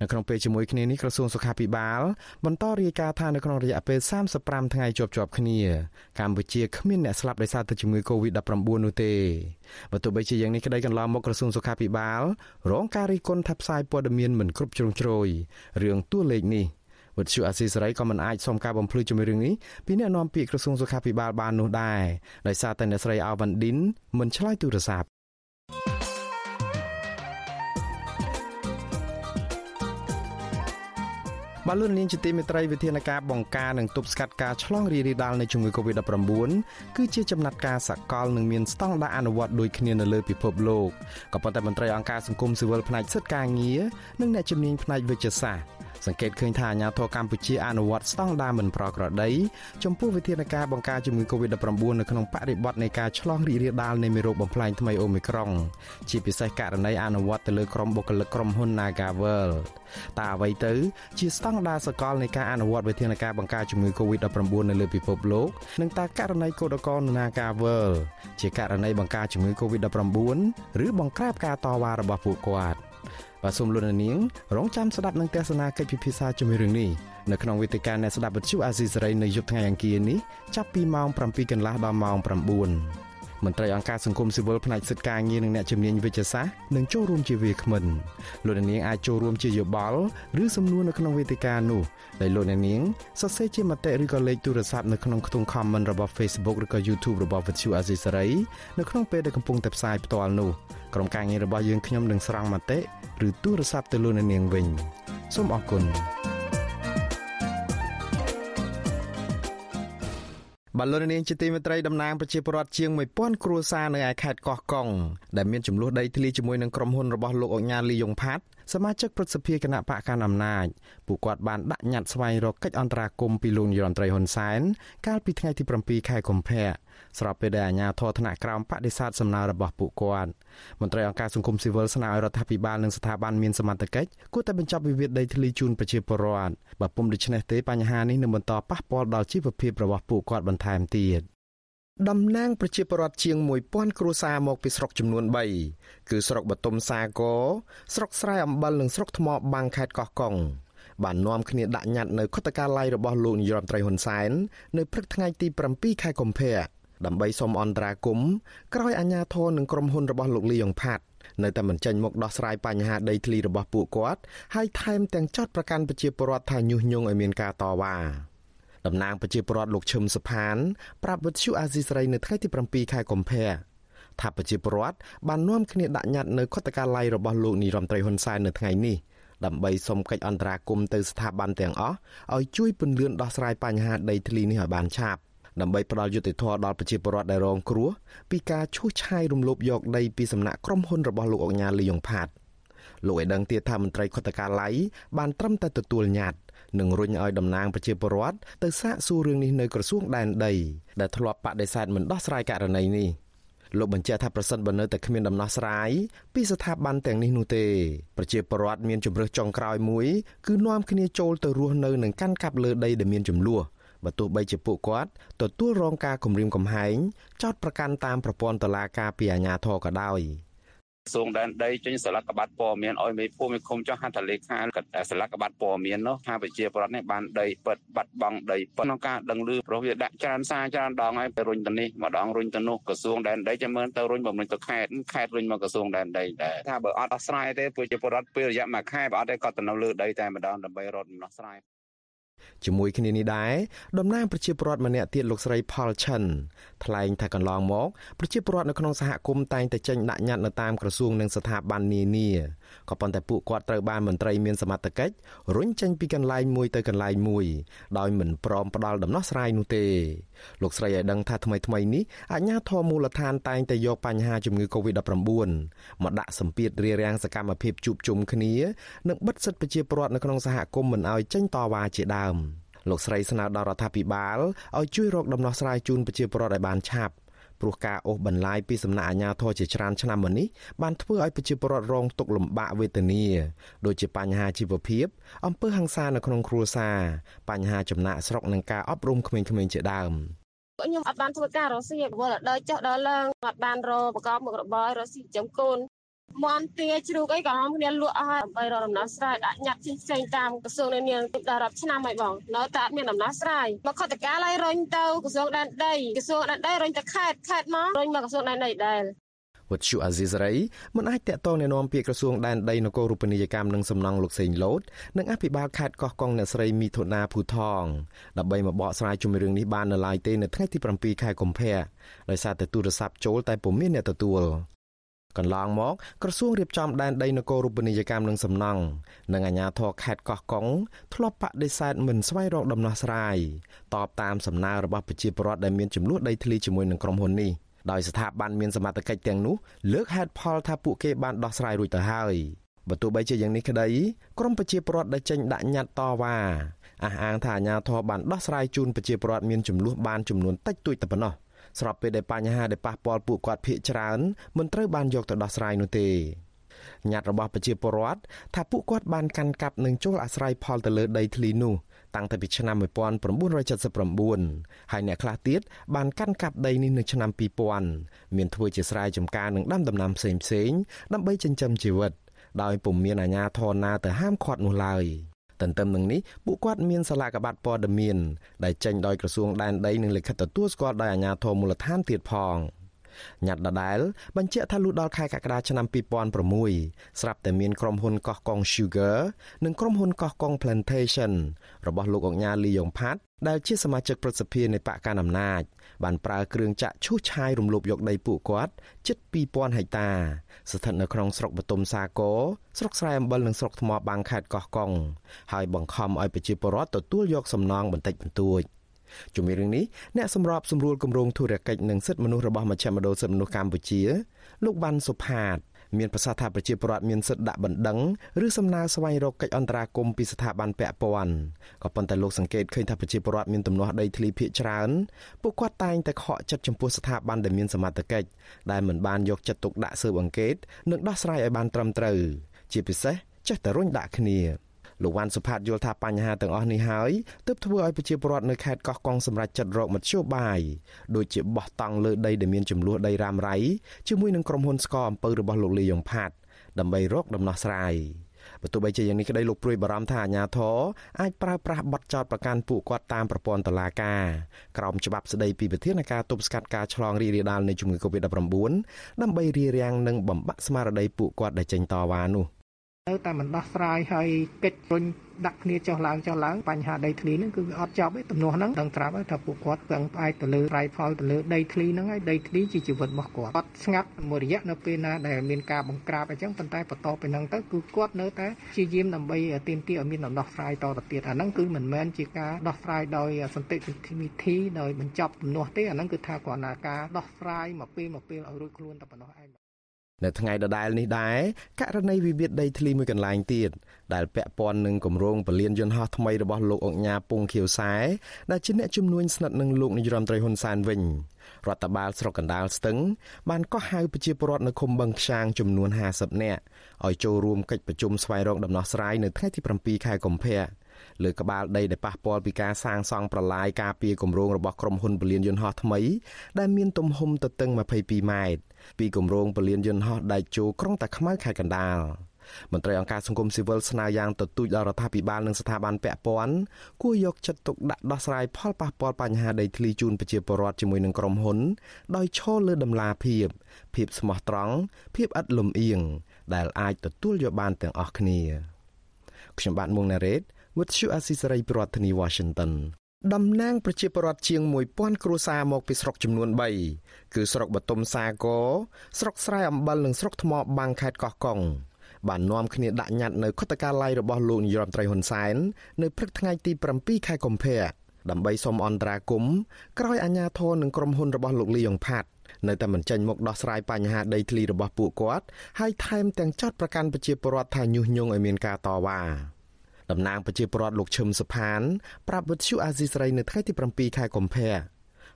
នៅក្នុងពេលជាមួយគ្នានេះក្រសួងសុខាភិបាល បន្តរាយការណ៍ថានៅក្នុងរយៈពេល35ថ្ងៃជាប់ជាប់គ្នាកម្ពុជាគ្មានអ្នកស្លាប់ដោយសារតែជំងឺ Covid-19 នោះទេបើទោះបីជាយ៉ាងនេះក្តីកន្លងមកក្រសួងសុខាភិបាល រងការរិះគន់ថាផ្សាយព័ត៌មានមិនគ្រប់ជ្រុងជ្រោយរឿងតួលេខនេះវិទ្យុអាស៊ីសេរីក៏មិនអាចសុំការបំភ្លឺជាមួយរឿងនេះពីអ្នកនាំពាក្យក្រសួងសុខាភិបាលបាននោះដែរដោយសារតែអ្នកស្រីអាវ៉ាន់ឌិនមិនឆ្លើយទូរស័ព្ទ បាទលោកនាងជាទីមេត្រីវិធានការបង្ការនិងទប់ស្កាត់ការឆ្លងរីករាលដាលនៃជំងឺ Covid-19 គឺជាចំណាត់ការសកលនិងមានស្តង់ដារអនុវត្តដូចគ្នានៅលើពិភពលោកក៏ប៉ុន្តែមន្ត្រីអង្គការសង្គមស៊ីវិលផ្នែកសិទ្ធិការងារនិងអ្នកជំនាញផ្នែកវិទ្យាសាស្ត្រ សង្កេតឃើញថាអាញាធរកម្ពុជាអនុវត្តស្តង់ដារមិនប្រក្រតីចំពោះវិធានការបង្ការជំងឺ Covid-19 នៅក្នុងបរិបទនៃការឆ្លងរីករាលដាលនៃមេរោគបំផ្លាញថ្មីអូមីក្រុង ជាពិសេសករណីអនុវត្តទៅលើក្រុមបុគ្គលិកក្រុមហ៊ុន Nagavel តើអ្វីទៅជាស្តង់ដារសកលនៃការអនុវត្តវិធានការបង្ការជំងឺ Covid-19 នៅលើពិភពលោកនិងតើករណីកោតក្រ Nagavel ជាករណីបង្ការជំងឺ Covid-19 ឬបង្ក្រាបការតវ៉ារបស់ពួកគាត់ បាទសូមលោកនាងរងចាំស្ដាប់នឹងទស្សនាកិច្ចពិភាក្សាជាមួយរឿងនេះនៅក្នុងវេទិកាអ្នកស្ដាប់វិទ្យុអាស៊ីសេរីនៅយប់ថ្ងៃអង្គារនេះចាប់ពីម៉ោង7កន្លះដល់ម៉ោង9មន្ត្រីអង្គការសង្គមស៊ីវិលផ្នែកសិទ្ធិការងារនិងអ្នកជំនាញវិទ្យាសាស្ត្រនឹងចូលរួមជាវាគ្មិនលោកនាងអាចចូលរួមជាយោបល់ឬសំណួរនៅក្នុងវេទិកានោះដែលលោកនាងសរសេរជាមតិឬក៏លេខទូរស័ព្ទនៅក្នុងខ្ទង់ comment របស់ Facebook ឬក៏ YouTube របស់ Vuthu Azisaray នៅក្នុងពេលដែលកំពុងតែផ្សាយផ្ទាល់នោះ ក្រុមការងាររបស់យើងខ្ញុំនឹងស្រង់មតិឬទូរស័ព្ទទៅលោកនាងវិញសូមអរគុណបលរនាងជាទីមេត្រីតំណាងប្រជាពលរដ្ឋជាង1000គ្រួសារនៅឯខេត្តកោះកុងដែលមានចំនួនដីធ្លីជាមួយនឹងក្រុមហ៊ុនរបស់លោកអុកញ៉ាលីយ៉ុងផាត់សមាជិកព្រឹទ្ធសភាគណៈបកកណ្ដាលអំណាចពួកគាត់បានដាក់ញត្តិស្វែងរកកិច្ចអន្តរាគមន៍ពីលោកនាយរដ្ឋមន្ត្រីហ៊ុនសែនកាលពីថ្ងៃទី7ខែកុម្ភៈ ស្របពេលដែលអាជ្ញាធរថ្នាក់ក្រោមបដិសេធសំណើរបស់ពួកគាត់មន្ត្រីអង្គការសង្គមស៊ីវិលស្នើឲ្យរដ្ឋាភិបាលនិងស្ថាប័នមានសមត្ថកិច្ចគួរតែបញ្ចប់វិវាទដីធ្លីជូនប្រជាពលរដ្ឋបើពុំដូច្នេះទេបញ្ហានេះនឹងបន្តប៉ះពាល់ដល់ជីវភាពរបស់ពួកគាត់បន្ថែមទៀតតំណាងប្រជាពលរដ្ឋជាង1000គ្រួសារមកពីស្រុកចំនួន3គឺស្រុកបតុមសាគរស្រុកស្រែអំបិលនិងស្រុកថ្មបាំងខេត្តកោះកុងបាននាំគ្នាដាក់ញត្តិនៅខុទ្ទកាល័យរបស់លោកនាយរដ្ឋមន្ត្រីហ៊ុនសែននៅព្រឹកថ្ងៃទី7ខែកុម្ភៈ ដើម្បីសូមអន្តរាគមន៍ក្រោយអាជ្ញាធរនិងក្រុមហ៊ុនរបស់លោកលីយ៉ុងផាត់នៅតែមិនចេញមកដោះស្រាយបញ្ហាដីធ្លីរបស់ពួកគាត់ហើយថែមទាំងចាត់ប្រកាន់ប្រជាពលរដ្ឋថាញុះញង់ឲ្យមានការតវ៉ាតំណាងប្រជាពលរដ្ឋលោកឈឹមសុផានប្រាប់វិទ្យុអាស៊ីសេរីនៅថ្ងៃទី7ខែកុម្ភៈថាប្រជាពលរដ្ឋបាននាំគ្នាដាក់ញត្តិនៅខុទ្ទកាល័យរបស់លោកនាយរដ្ឋមន្ត្រីហ៊ុនសែននៅថ្ងៃនេះដើម្បីសុំកិច្ចអន្តរាគមន៍ទៅស្ថាប័នទាំងអស់ឲ្យជួយពន្យាដោះស្រាយបញ្ហាដីធ្លីនេះឲ្យបានឆាប់ ដើម្បីផ្ដល់យុត្តិធម៌ដល់ប្រជាពលរដ្ឋដែលរងគ្រោះពីការឈូសឆាយរំលោភយកដីពីសំណាក់ក្រុមហ៊ុនរបស់លោកអុកញ៉ាលីយ៉ុងផាតលោកឲ្យដឹងទៀតថាមន្ត្រីខុទ្ទកាល័យបានត្រឹមតែទទួលញត្តិនិងរុញឲ្យតំណាងប្រជាពលរដ្ឋទៅសាកសួររឿងនេះនៅក្រសួងដែនដីដែលធ្លាប់បដិសេធមិនដោះស្រាយករណីនេះលោកបញ្ជាក់ថាប្រសិនបើនៅតែគ្មានដំណោះស្រាយពីស្ថាប័នទាំងនេះនោះទេប្រជាពលរដ្ឋមានជំរើសចុងក្រោយមួយគឺនាំគ្នាចូលទៅរស់នៅនឹងកាន់កាប់លើដីដែលមានចំនួន បើទោះបីជាពួកគាត់ទទួលរងការគំរាមកំហែងចោតប្រកាន់តាមប្រព័ន្ធតុលាការពីអាជ្ញាធរក៏ដោយក្រសួងដែនដីចេញស្លាកក្បាត់ព័ត៌មានឲ្យមេភូមិឃុំចុះហត្ថលេខាស្លាកក្បាត់ព័ត៌មាននោះថាប្រជាពលរដ្ឋនេះបានដីពិតបាត់បង់ដីពិតក្នុងការដឹងឮព្រោះវាដាក់ច្រើនសារច្រើនដងហើយទៅរុញទៅនេះម្ដងរុញទៅនោះក្រសួងដែនដីចាំមើលទៅរុញបំរុញទៅខេត្តខេត្តរុញមកក្រសួងដែនដីដែរថាបើអត់ដោះស្រាយទេប្រជាពលរដ្ឋពេលរយៈមួយខែបើអត់ទេគាត់ទៅនៅលើដីតែម្ដងដើម្បីរត់ដំណោះស្រាយ ជាមួយគ្នានេះដែរតំណាងប្រជាពលរដ្ឋម្នាក់ទៀតលោកស្រី ផលឆិនថ្លែងថាកន្លងមកប្រជាពលរដ្ឋនៅក្នុងសហគមន៍តែងតែចេញដាក់ញត្តិនៅតាមក្រសួងនិងស្ថាប័ននានា ក៏ប៉ុន្តែពួកគាត់ត្រូវបានមន្ត្រីមានសមត្ថកិច្ចរុញចេញពីកន្លែងមួយទៅកន្លែងមួយដោយមិនព្រមផ្ដល់ដំណោះស្រាយនោះទេលោកស្រីឲ្យដឹងថាថ្មីថ្មីនេះអាជ្ញាធរមូលដ្ឋានតែងតែយកបញ្ហាជំងឺ Covid-19 មកដាក់សម្ពាធរារាំងសកម្មភាពជួបជុំគ្នានិងបិទសិទ្ធិប្រជាពលរដ្ឋនៅក្នុងសហគមន៍មិនឲ្យចេញតវ៉ាជាដើមលោកស្រីស្នើដល់រដ្ឋាភិបាលឲ្យជួយរកដំណោះស្រាយជូនប្រជាពលរដ្ឋឲ្យបានឆាប់ ព្រោះការអូសបន្លាយពីសំណាក់អាជ្ញាធរជាច្រើនឆ្នាំមកនេះបានធ្វើឲ្យប្រជាពលរដ្ឋរងទុក្ខលំបាកវេទនាដូចជាបញ្ហាជីវភាពអំពើហិង្សានៅក្នុងគ្រួសារបញ្ហាចំណាក់ស្រុកនិងការអប់រំក្មេងៗជាដើមខ្ញុំអត់បានធ្វើការរកស៊ីវល់ដល់ចុះដល់ឡើងអត់បានរកប្រកបមុខរបររកស៊ីចំកូន មន់ទាជ្រូកអីក៏ហមគ្នាលក់អស់ហើយដើម្បីរកដំណោះស្រាយដាក់ញត្តិផ្សេងៗតាមក្រសួងនានាដល់រាប់ឆ្នាំហើយបងនៅតែអត់មានដំណោះស្រាយមកខុទ្ទកាលឲ្យរុញទៅក្រសួងដែនដីក្រសួងដែនដីរុញទៅខេត្តខេត្តមករុញមកក្រសួងដែនដីដែរវត្តជូអាស៊ីសេរីមិនអាចតាក់ទងណែនាំពាក្យក្រសួងដែនដីនគររូបនីយកម្មនិងសំណង់លោកសេងលូតនិងអភិបាលខេត្តកោះកុងអ្នកស្រីមីធូណាភូថងដើម្បីមកបកស្រាយជុំរឿងនេះបាននៅឡើយទេនៅថ្ងៃទី7ខែកុម្ភៈដោយសារតែទូរស័ព្ទចូលតែពុំមានអ្នកទទួល កន្លងមកក្រសួងរៀបចំដែនដីនគររូបនីយកម្មនិងសំណង់និងអាជ្ញាធរខេត្តកោះកុងធ្លាប់បដិសេធមិនស្វែងរកដំណោះស្រាយតបតាមសំណើរបស់ប្រជាពលរដ្ឋដែលមានចំនួនដីធ្លីជាមួយនឹងក្រុមហ៊ុននេះដោយស្ថាប័នមានសមត្ថកិច្ចទាំងនោះលើកហេតុផលថាពួកគេបានដោះស្រាយរួចទៅហើយបើទោះបីជាយ៉ាងនេះក្តីក្រមប្រជាពលរដ្ឋដែលចេញដាក់ញត្តិតវ៉ាអះអាងថាអាជ្ញាធរបានដោះស្រាយជូនប្រជាពលរដ្ឋមានចំនួនបានចំនួនតិចតួចតែប៉ុណ្ណោះ ស្របពេលដែលបញ្ហាដែលប៉ះពាល់ពួកគាត់ភ័យច្រើនមិនត្រូវបានយកទៅដោះស្រាយនោះទេញត្តិរបស់ប្រជាពលរដ្ឋថាពួកគាត់បានកាន់កាប់និងចូលអាស្រ័យផលទៅលើដីធ្លីនោះតាំងតែពីឆ្នាំ1979ហើយអ្នកខ្លះទៀតបានកាន់កាប់ដីនេះនៅឆ្នាំ2000មានធ្វើជាស្រែចម្ការនិងដាំដំណាំផ្សេងៗដើម្បីចិញ្ចឹមជីវិតដោយពុំមានអាជ្ញាធរណាទៅហាមឃាត់នោះឡើយ ទន្ទឹមនឹងនេះពួកគាត់មានសាលាកបាត់ព័ត៌មានដែលចេញដោយក្រសួងដែនដីនិងលិខិតទទួលស្គាល់ដោយអាជ្ញាធរមូលដ្ឋានទៀតផង។ញត្តិដដែលបញ្ជាក់ថាលុះដល់ខែកក្កដាឆ្នាំ2006ស្រាប់តែមានក្រុមហ៊ុនកោះកុង Sugar និងក្រុមហ៊ុនកោះកុង Plantation របស់លោកអង្ញាលីយ៉ុងផាត់ដែលជាសមាជិកប្រសិទ្ធិនៃបកកណ្ដាលអំណាច បានប្រើគ្រឿងចាក់ឈូសឆាយរំលោភយកដីពួកគាត់ជិត2000ហិកតា ស្ថិតនៅក្នុងស្រុកបទុមសាគរស្រុកស្រែអំបិលនិងស្រុកថ្មបាំងខេត្តកោះកុងហើយបង្ខំឲ្យប្រជាពលរដ្ឋទទួលយកសំណងបន្តិចបន្តួច។ជំរាបរឿងនេះអ្នកសម្របសម្រួលគម្រោងធុរកិច្ចនិងសិទ្ធិមនុស្សរបស់មជ្ឈមណ្ឌលសិទ្ធិមនុស្សកម្ពុជាលោកវ៉ាន់សុផាត មានប្រសាសន៍ថាប្រជាពលរដ្ឋមានសិទ្ធិដាក់បណ្ដឹងឬសំណើស្វែងរកកិច្ចអន្តរាគមន៍ពីស្ថាប័នពាក់ព័ន្ធក៏ប៉ុន្តែលោកសង្កេតឃើញថាប្រជាពលរដ្ឋមានទំនាស់ដីធ្លីភាគច្រើនពួកគាត់តែងតែខកចិត្តចំពោះស្ថាប័នដែលមានសមត្ថកិច្ចដែលមិនបានយកចិត្តទុកដាក់ស៊ើបអង្កេតនិងដោះស្រាយឲ្យបានត្រឹមត្រូវជាពិសេសចេះតែរុញដាក់គ្នា លោកវ៉ាន់សុផាតយល់ថាបញ្ហាទាំងអស់នេះហើយទើបធ្វើឲ្យប្រជាពលរដ្ឋនៅខេត្តកោះកុងសម្រេចចិត្តរកមធ្យោបាយដូចជាបោះតង់លើដីដែលមានចំនួនដីរ៉ាំរ៉ៃជាមួយនឹងក្រុមហ៊ុនស្កអំពើរបស់លោកលីយ៉ុងផាតដើម្បីរកដំណោះស្រាយបើទោះបីជាយ៉ាងនេះក្តីលោកព្រួយបារម្ភថាអាញាធរអាចប្រើប្រាស់បទចោទប្រកាន់ពួកគាត់តាមប្រព័ន្ធតុលាការក្រោមច្បាប់ស្តីពីវិធានការទប់ស្កាត់ការឆ្លងរីករាលដាលនៃជំងឺ Covid-19 ដើម្បីរារាំងនិងបំបាក់ស្មារតីពួកគាត់ដែលចេញតវ៉ានោះ នៅតែមិនដោះស្រាយហើយកិច្ចរុញដាក់គ្នាចុះឡើងចុះឡើងបញ្ហាដីធ្លីហ្នឹងគឺអត់ចប់ទេទំនាស់ហ្នឹងដឹងត្រាប់ហើយថាពួកគាត់ពឹងផ្អែកទៅលើរៃផលទៅលើដីធ្លីហ្នឹងហើយដីធ្លីជាជីវិតរបស់គាត់គាត់ស្ងាត់មួយរយៈនៅពេលណាដែលមានការបង្ក្រាបអញ្ចឹងប៉ុន្តែបន្តទៅហ្នឹងទៅគឺគាត់នៅតែជាយាមដើម្បីទាមទារឲ្យមានដំណោះស្រាយតទៅទៀតអាហ្នឹងគឺមិនមែនជាការដោះស្រាយដោយសន្តិវិធីដោយបញ្ចប់ទំនាស់ទេអាហ្នឹងគឺថាគ្រាន់តែការដោះស្រាយមកពេលមកពេលឲ្យរួចខ្លួនតែប៉ុណ្ណោះឯង នៅថ្ងៃដដែលនេះដែរករណីវិវាទដីធ្លីមួយកន្លែងទៀតដែលពាក់ព័ន្ធនឹងគម្រោងពលានយន្តហោះថ្មីរបស់លោកអុកញ៉ាពងខៀវសែដែលជាអ្នកជំនួញស្និទ្ធនឹងលោកនាយរដ្ឋមន្ត្រីហ៊ុនសែនវិញរដ្ឋបាលស្រុកកណ្ដាលស្ទឹង បានកោះហៅប្រជាពលរដ្ឋនៅឃុំបឹងខ្យាងចំនួន50នាក់ឲ្យចូលរួមកិច្ចប្រជុំស្វែងរកដំណោះស្រាយនៅថ្ងៃទី7ខែកុម្ភៈ លើក្បាលដីដែលប៉ះពាល់ពីការសាងសង់ប្រឡាយការពារគម្រោងរបស់ក្រុមហ៊ុនពលានយន្តហោះថ្មីដែលមានទំហំទទឹង22ម៉ែត្រពីគម្រោងពលានយន្តហោះដែកជោក្រុងតាខ្មៅខេត្តកណ្ដាលមន្ត្រីអង្គការសង្គមស៊ីវិលស្នើយ៉ាងទទូចដល់រដ្ឋាភិបាលនិងស្ថាប័នពាក់ព័ន្ធគួរយកចិត្តទុកដាក់ដោះស្រាយផលប៉ះពាល់បញ្ហាដីធ្លីជូនប្រជាពលរដ្ឋជាមួយនឹងក្រុមហ៊ុន ដោយឈលលើដំណាភាព ភាពស្មោះត្រង់ភាពឥតលំអៀងដែលអាចទទួលយកបានទាំងអស់គ្នាខ្ញុំបាទមុងណារ៉េត With you Asisari ប្រធានាធិបតី Washington តំណាងប្រជាពលរដ្ឋជាង1000គ្រួសារមកពីស្រុកចំនួន3គឺស្រុកបតុមសាគរស្រុកស្រែអំបិលនិងស្រុកថ្មបាំងខេត្តកោះកុងបាននាំគ្នាដាក់ញត្តិនៅខុទ្ទកាល័យរបស់លោកនាយរដ្ឋមន្ត្រីហ៊ុនសែននៅព្រឹកថ្ងៃទី7ខែកុម្ភៈដើម្បីសូមអន្តរាគមន៍ក្រោយអាជ្ញាធរនិងក្រុមហ៊ុនរបស់លោកលីយ៉ុងផាត់នៅតែមិនចេញមកដោះស្រាយបញ្ហាដីធ្លីរបស់ពួកគាត់ហើយថែមទាំងចោទប្រកាន់ប្រជាពលរដ្ឋថាញុះញង់ឲ្យមានការតវ៉ា តំណាងប្រជាពលរដ្ឋលោកឈឹមសុផានប្រាប់វិទ្យុអាស៊ីសេរីនៅថ្ងៃទី7ខែកុម្ភៈ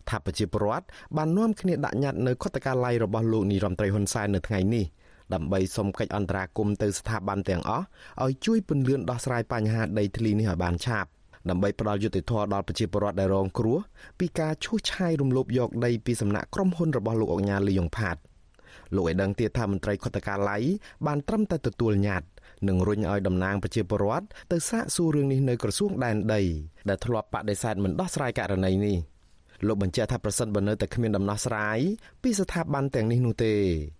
ថាប្រជាពលរដ្ឋបាននាំគ្នាដាក់ញត្តិនៅខុទ្ទកាល័យរបស់លោកនាយរដ្ឋមន្ត្រីហ៊ុនសែននៅថ្ងៃនេះដើម្បីសុំកិច្ចអន្តរាគមន៍ទៅស្ថាប័នទាំងអស់ឲ្យជួយពន្យាដោះស្រាយបញ្ហាដីធ្លីនេះឲ្យបានឆាប់ដើម្បីផ្ដល់យុត្តិធម៌ដល់ប្រជាពលរដ្ឋដែលរងគ្រោះពីការឈូសឆាយរំលោភយកដីពីសំណាក់ក្រុមហ៊ុនរបស់លោកអង្ញាលីយ៉ុងផាតលោកឲ្យដឹងទៀតថាមន្ត្រីខុទ្ទកាល័យបានត្រឹមតែទទួលញត្តិ និងរុញឲ្យតំណាងប្រជាពលរដ្ឋទៅសាកសួររឿងនេះនៅក្រសួងដែនដីដែលធ្លាប់បដិសេធមិនដោះស្រាយករណីនេះលោកបញ្ជាក់ថាប្រសិនបើនៅតែគ្មានដំណោះស្រាយពីស្ថាប័នទាំងនេះនោះទេ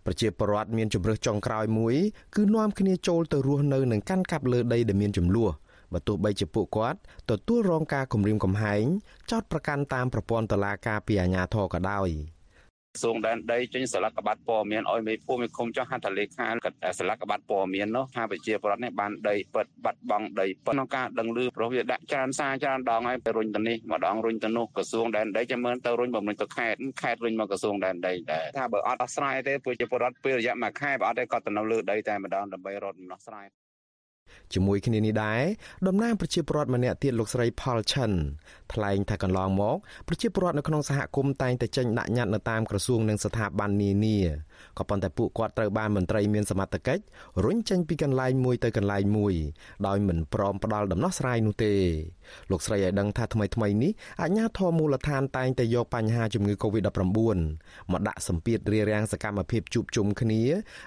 ប្រជាពលរដ្ឋមានជំរើសចុងក្រោយមួយគឺនាំគ្នាចូលទៅរស់នៅនិងកាន់កាប់លើដីដែលមានចំនួនបើទោះបីជាពួកគាត់ទទួលរងការគំរាមកំហែងចោតប្រកាន់តាមប្រព័ន្ធតុលាការពីអាជ្ញាធរក៏ដោយ សួងដែនដីចេញស្លាកបាត់ព័ត៌មានឲ្យមេភូមិមេឃុំចុះហត្ថលេខាកាត់ស្លាកបាត់ព័ត៌មាននោះថាប្រជាពលរដ្ឋនេះបានដីពិតបាត់បង់ដីពិតក្នុងការដឹងឮព្រោះវាដាក់ច្រើនសារច្រើនដងហើយទៅរុញទៅនេះម្ដងរុញទៅនោះក្រសួងដែនដីចាំមើលទៅរុញបំរុញទៅខេត្តខេត្តរុញមកក្រសួងដែនដីដែរថាបើអត់ដោះស្រាយទេប្រជាពលរដ្ឋពេលរយៈមួយខែបើអត់ទេក៏ទៅនៅលើដីតែម្ដងដើម្បីរត់ដំណោះស្រាយ ជាមួយគ្នានេះដែរតំណាងប្រជាពលរដ្ឋម្នាក់ទៀតលោកស្រីផលឆិនថ្លែងថាកន្លងមកប្រជាពលរដ្ឋនៅក្នុងសហគមន៍តែងតែចេញដាក់ញត្តិនៅតាមក្រសួងនិងស្ថាប័ននានា ក៏ប៉ុន្តែពួកគាត់ត្រូវបានមន្ត្រីមានសមត្ថកិច្ចរុញចេញពីកន្លែងមួយទៅកន្លែងមួយដោយមិនព្រមផ្ដល់ដំណោះស្រាយនោះទេលោកស្រីឲ្យដឹងថាថ្មីថ្មីនេះអាជ្ញាធរមូលដ្ឋានតែងតែយកបញ្ហាជំងឺ Covid-19 មកដាក់សម្ពាធរារាំងសកម្មភាពជួបជុំគ្នា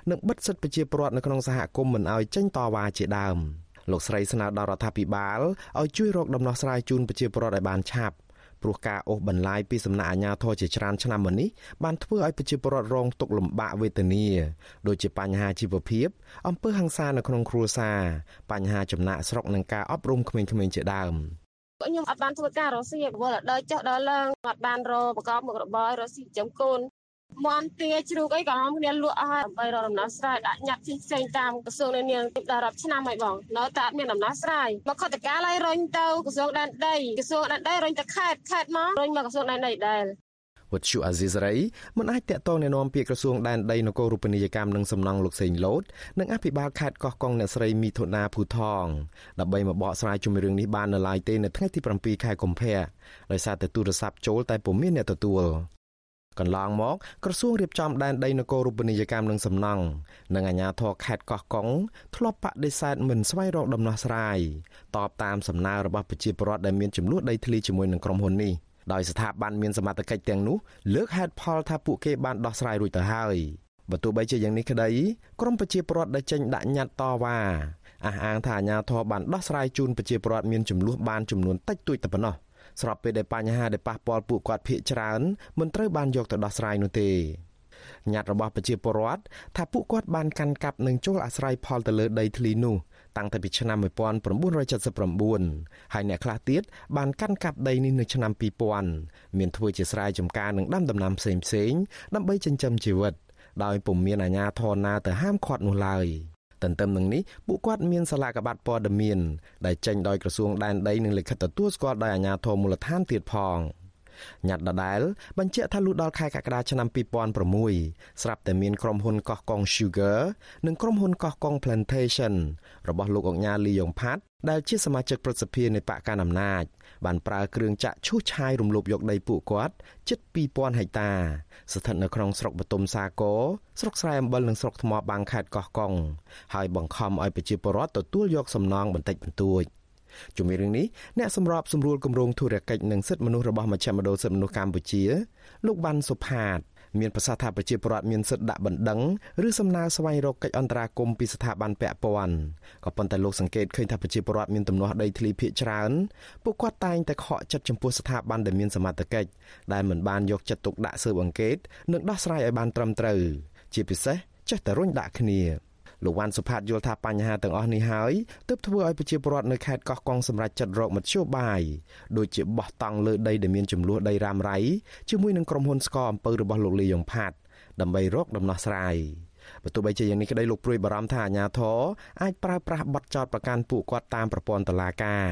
និងបិទសិទ្ធិប្រជាពលរដ្ឋនៅក្នុងសហគមន៍មិនឲ្យចេញតវ៉ាជាដើមលោកស្រីស្នើដល់រដ្ឋាភិបាលឲ្យជួយរកដំណោះស្រាយជូនប្រជាពលរដ្ឋឲ្យបានឆាប់ ព្រោះការអូសបន្លាយពីសំណាក់អាជ្ញាធរជាច្រើនឆ្នាំមកនេះបានធ្វើឲ្យប្រជាពលរដ្ឋរងទុក្ខលំបាកវេទនាដូចជាបញ្ហាជីវភាពអំពើហិង្សានៅក្នុងគ្រួសារបញ្ហាចំណាក់ស្រុកនិងការអប់រំក្មេងៗជាដើមខ្ញុំអត់បានធ្វើការរកស៊ីវល់ដល់ចុះដល់ឡើងអត់បានរកប្រកបមុខរបររកស៊ីចំកូន មន់ទាជ្រូកអីក៏ហមគ្នាលក់អស់ហើយដើម្បីរកដំណោះស្រាយដាក់ញត្តិផ្សេងៗតាមក្រសួងនានាដល់រាប់ឆ្នាំហើយបងនៅតែអត់មានដំណោះស្រាយមកខុទ្ទកាលឲ្យរុញទៅក្រសួងដែនដីក្រសួងដែនដីរុញទៅខេត្តខេត្តមករុញមកក្រសួងដែនដីដែរវត្តជូអាស៊ីសេរីមិនអាចតាក់ទងណែនាំពាក្យក្រសួងដែនដីនគររូបនីយកម្មនិងសំណង់លោកសេងលូតនិងអភិបាលខេត្តកោះកុងអ្នកស្រីមីធុនាភូថងដើម្បីមកបកស្រាយជុំរឿងនេះបាននៅឡើយទេនៅថ្ងៃទី7ខែកុម្ភៈដោយសារតែទូរស័ព្ទចូលតែពុំមានអ្នកទទួល កន្លងមកក្រសួងរៀបចំដែនដីនគររូបនីយកម្មនិងសំណង់និងអាជ្ញាធរខេត្តកោះកុងធ្លាប់បដិសេធមិនស្វែងរកដំណោះស្រាយតបតាមសំណើរបស់ប្រជាពលរដ្ឋដែលមានចំនួនដីធ្លីជាមួយនឹងក្រុមហ៊ុននេះដោយស្ថាប័នមានសមត្ថកិច្ចទាំងនោះលើកហេតុផលថាពួកគេបានដោះស្រាយរួចទៅហើយបើទោះបីជាយ៉ាងនេះក្តីក្រមប្រជាពលរដ្ឋដែលចេញដាក់ញត្តិតវ៉ាអះអាងថាអាជ្ញាធរបានដោះស្រាយជូនប្រជាពលរដ្ឋមានចំនួនបានចំនួនតិចតួចតែប៉ុណ្ណោះ ស្របពេលដែលបញ្ហាដែលប៉ះពាល់ពួកគាត់ភ័យច្រើនមិនត្រូវបានយកទៅដោះស្រាយនោះទេញត្តិរបស់ប្រជាពលរដ្ឋថាពួកគាត់បានកាន់កាប់និងចូលអាស្រ័យផលទៅលើដីធ្លីនោះតាំងតែពីឆ្នាំ1979ហើយអ្នកខ្លះទៀតបានកាន់កាប់ដីនេះនៅឆ្នាំ2000មានធ្វើជាស្រែចម្ការនិងដាំដំណាំផ្សេងៗដើម្បីចិញ្ចឹមជីវិតដោយពុំមានអាជ្ញាធរណាទៅហាមឃាត់នោះឡើយ។ ទន្ទឹមនឹងនេះពួកគាត់មានសាលាកបាត់ព័ត៌មានដែលចេញដោយក្រសួងដែនដីនិងលិខិតទទួលស្គាល់ដោយអាជ្ញាធរមូលដ្ឋានទៀតផងញ៉ាត់ដដែលបញ្ជាក់ថាលុះដល់ខែកក្កដាឆ្នាំ2006ស្រាប់តែមានក្រុមហ៊ុនកោះកុង Sugar និងក្រុមហ៊ុនកោះកុង Plantation របស់លោកអង្ញាលីយ៉ុងផាត់ដែលជាសមាជិកប្រសិទ្ធិនៃបកកណ្ដាលអំណាច បានប្រើគ្រឿងចាក់ឈូសឆាយរំលោភយកដីពួកគាត់ជិត2000ហិកតា ស្ថិតនៅក្នុងស្រុកបទុមសាគរស្រុកស្រែអំបិលនិងស្រុកថ្មបាំងខេត្តកោះកុងហើយបង្ខំឲ្យប្រជាពលរដ្ឋទទួលយកសំណងបន្តិចបន្តួចជំរាបរឿងនេះអ្នកសម្របសម្រួលគម្រោងធុរកិច្ចនិងសិទ្ធិមនុស្សរបស់មជ្ឈមណ្ឌលសិទ្ធិមនុស្សកម្ពុជាលោកវ៉ាន់សុផាត មានប្រសាសន៍ថាប្រជាពលរដ្ឋមានសិទ្ធិដាក់បណ្ដឹងឬសំណើស្វែងរកកិច្ចអន្តរាគមន៍ពីស្ថាប័នពាក់ព័ន្ធក៏ប៉ុន្តែលោកសង្កេតឃើញថាប្រជាពលរដ្ឋមានទំនាស់ដីធ្លីភាគច្រើនពួកគាត់តែងតែខកចិត្តចំពោះស្ថាប័នដែលមានសមត្ថកិច្ចដែលមិនបានយកចិត្តទុកដាក់ស៊ើបអង្កេតនិងដោះស្រាយឲ្យបានត្រឹមត្រូវជាពិសេសចេះតែរុញដាក់គ្នា លោកវ៉ាន់សុផាតយល់ថាបញ្ហាទាំងអស់នេះហើយទើបធ្វើឲ្យប្រជាពលរដ្ឋនៅខេត្តកោះកុងសម្រេចចិត្តរកមធ្យោបាយដូចជាបោះតង់លើដីដែលមានចំនួនដីរ៉ាំរ៉ៃជាមួយនឹងក្រុមហ៊ុនស្កអំពើរបស់លោកលីយ៉ុងផាតដើម្បីរកដំណោះស្រាយបើទោះបីជាយ៉ាងនេះក្តីលោកព្រួយបារម្ភថាអាញាធរអាចប្រើប្រាស់បទចោទប្រកាន់ពួកគាត់តាមប្រព័ន្ធតុលាការ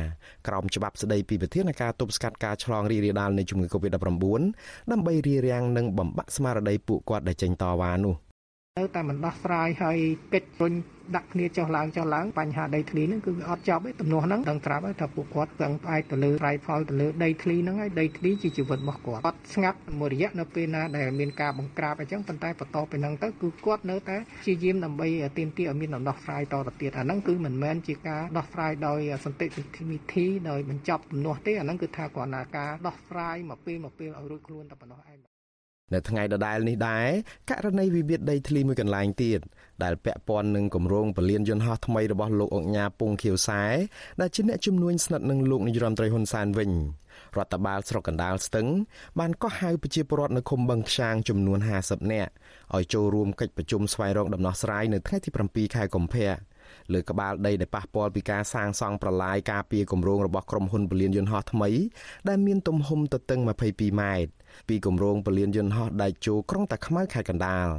ក្រោមច្បាប់ស្តីពីវិធានការទប់ស្កាត់ការឆ្លងរីករាលដាលនៃជំងឺ Covid-19 ដើម្បីរារាំងនិងបំបាក់ស្មារតីពួកគាត់ដែលចេញតវ៉ានោះ នៅតែមិនដោះស្រាយហើយកិច្ចរុញដាក់គ្នាចុះឡើងចុះឡើងបញ្ហាដីធ្លីហ្នឹងគឺវាអត់ចប់ទេទំនាស់ហ្នឹងដឹងត្រាប់ហើយថាពួកគាត់ពឹងផ្អែកទៅលើរៃផលទៅលើដីធ្លីហ្នឹងហើយដីធ្លីជាជីវិតរបស់គាត់អត់ស្ងាត់មួយរយៈនៅពេលណាដែលមានការបង្ក្រាបអញ្ចឹងប៉ុន្តែបន្តពីហ្នឹងទៅគឺគាត់នៅតែព្យាយាមដើម្បីទាមទារឲ្យមានដំណោះស្រាយតទៅទៀតអាហ្នឹងគឺមិនមែនជាការដោះស្រាយដោយសន្តិវិធីដោយបញ្ចប់ទំនាស់ទេអាហ្នឹងគឺថាគ្រាន់តែការដោះស្រាយមកពេលមកពេលឲ្យរួចខ្លួនតែប៉ុណ្ណោះឯង នៅថ្ងៃដដែលនេះដែរករណីវិវាទដីធ្លីមួយកន្លែងទៀតដែលពាក់ព័ន្ធនឹងគម្រោងពលានយន្តហោះថ្មីរបស់លោកអុកញ៉ាពុងខៀវសែដែលជាអ្នកជំនួញស្និទ្ធនឹងលោកនាយរដ្ឋមន្ត្រីហ៊ុនសែនវិញរដ្ឋបាលស្រុកកណ្ដាលស្ទឹងបានកោះហៅប្រជាពលរដ្ឋនៅឃុំបឹងខ្យាងចំនួន50នាក់ឲ្យចូលរួមកិច្ចប្រជុំស្វែងរកដំណោះស្រាយនៅថ្ងៃទី7ខែកុម្ភៈលើក្បាលដីដែលប៉ះពាល់ពីការសាងសង់ប្រឡាយការពារគម្រោងរបស់ក្រុមហ៊ុនពលានយន្តហោះថ្មីដែលមានទំហំទទឹង22ម៉ែត្រ ពីគម្រោងពលានយន្តហោះដែកជោក្រុងតាខ្មៅខេត្តកណ្ដាល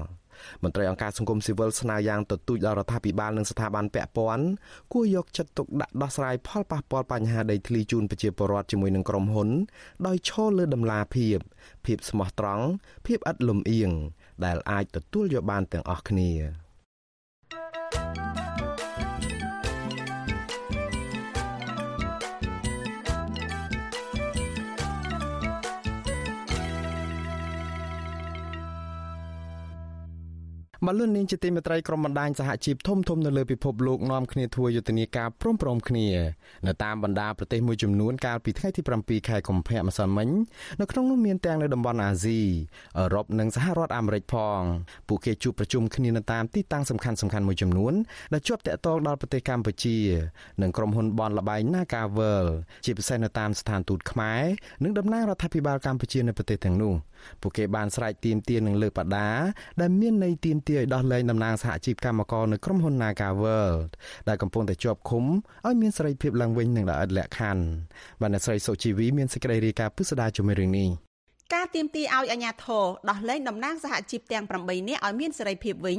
មន្ត្រីអង្គការសង្គមស៊ីវិលស្នើយ៉ាងទទូចដល់រដ្ឋាភិបាលនិងស្ថាប័នពាក់ព័ន្ធគួរយកចិត្តទុកដាក់ដោះស្រាយផលប៉ះពាល់បញ្ហាដីធ្លីជូនប្រជាពលរដ្ឋជាមួយនឹងក្រុមហ៊ុន ដោយឈលលើដំណាភាព ភាពស្មោះត្រង់ភាពឥតលំអៀងដែលអាចទទួលយកបានទាំងអស់គ្នា បលូននាងជាទីមេត្រីក្រុមបណ្ដាញសហជីពធំធំនៅលើពិភពលោកនាំគ្នាធ្វើយុទ្ធនាការព្រមព្រំគ្នានៅតាមបណ្ដាប្រទេសមួយចំនួនកាលពីថ្ងៃទី7ខែកុម្ភៈម្សិលមិញនៅក្នុងនោះមានទាំងនៅតំបន់អាស៊ីអឺរ៉ុបនិងសហរដ្ឋអាមេរិកផងពួកគេជួបប្រជុំគ្នានៅតាមទីតាំងសំខាន់សំខាន់មួយចំនួនដែលជាប់តាក់ទងដល់ប្រទេសកម្ពុជានិងក្រុមហ៊ុនបនលបែង Nagavel ជាពិសេសនៅតាមស្ថានទូតខ្មែរនិងតំណាងរដ្ឋាភិបាលកម្ពុជានៅប្រទេសទាំងនោះពួកគេបានស្រែកទាមទារនឹងលើកបដាដែលមានន័យទាមទារឲ្យដោះលែងតំណាងសហជីពកម្មករនៅក្រុមហ៊ុន Naga World ដែលកំពុងតែជាប់ឃុំឲ្យមានសេរីភាពឡើងវិញនិងដោយឥតលក្ខខណ្ឌបានអ្នកស្រីសុជីវីមានសេចក្តីរាយការណ៍ពិស្ដារជាមួយរឿងនេះការទៀមទីឲ្យអាជ្ញាធរដោះលែងតំណាងសហជីពទាំង8នាក់ឲ្យមានសេរីភាពវិញ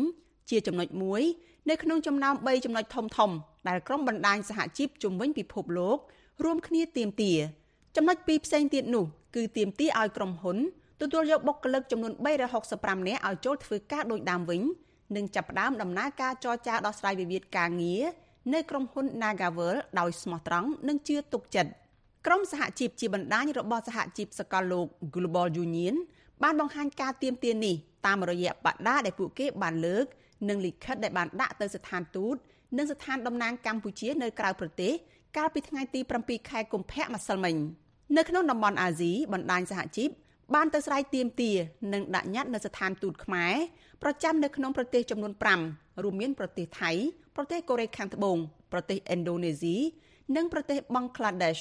ជាចំណុចមួយនៅក្នុងចំណោម3ចំណុចធំធំដែលក្រុមបណ្ដាញសហជីពជំវិញពិភពលោក រួមគ្នាទៀមទាចំណុចពីរផ្សេងទៀតនោះគឺទៀមទាឲ្យក្រុមហ៊ុន ទទួលយកបុគ្គលិកចំនួន365នាក់ឲ្យចូលធ្វើការដូចដើមវិញនិងចាប់ផ្ដើមដំណើរការចរចាដោះស្រាយវិវាទការងារនៅក្រុមហ៊ុន Nagavel ដោយស្មោះត្រង់និងជឿទុកចិត្តក្រុមសហជីពជាបណ្ដាញរបស់សហជីពសកលលោក Global Union បានបង្ហាញការទៀមទាននេះតាមរយៈបដាដែលពួកគេបានលើក និងលិខិតដែលបានដាក់ទៅស្ថានទូតនិងស្ថានតំណាងកម្ពុជានៅក្រៅប្រទេសកាលពីថ្ងៃទី7ខែកុម្ភៈម្សិលមិញនៅក្នុងតំបន់អាស៊ីបណ្ដាញសហជីព បានទៅស្រ័យទៀមទានិងដាក់ញត្តិនៅស្ថានទូតខ្មែរប្រចាំនៅក្នុងប្រទេសចំនួន5រួមមានប្រទេសថៃប្រទេសកូរ៉េខាងត្បូងប្រទេសឥណ្ឌូនេស៊ីនិងប្រទេសបង់ក្លាដេស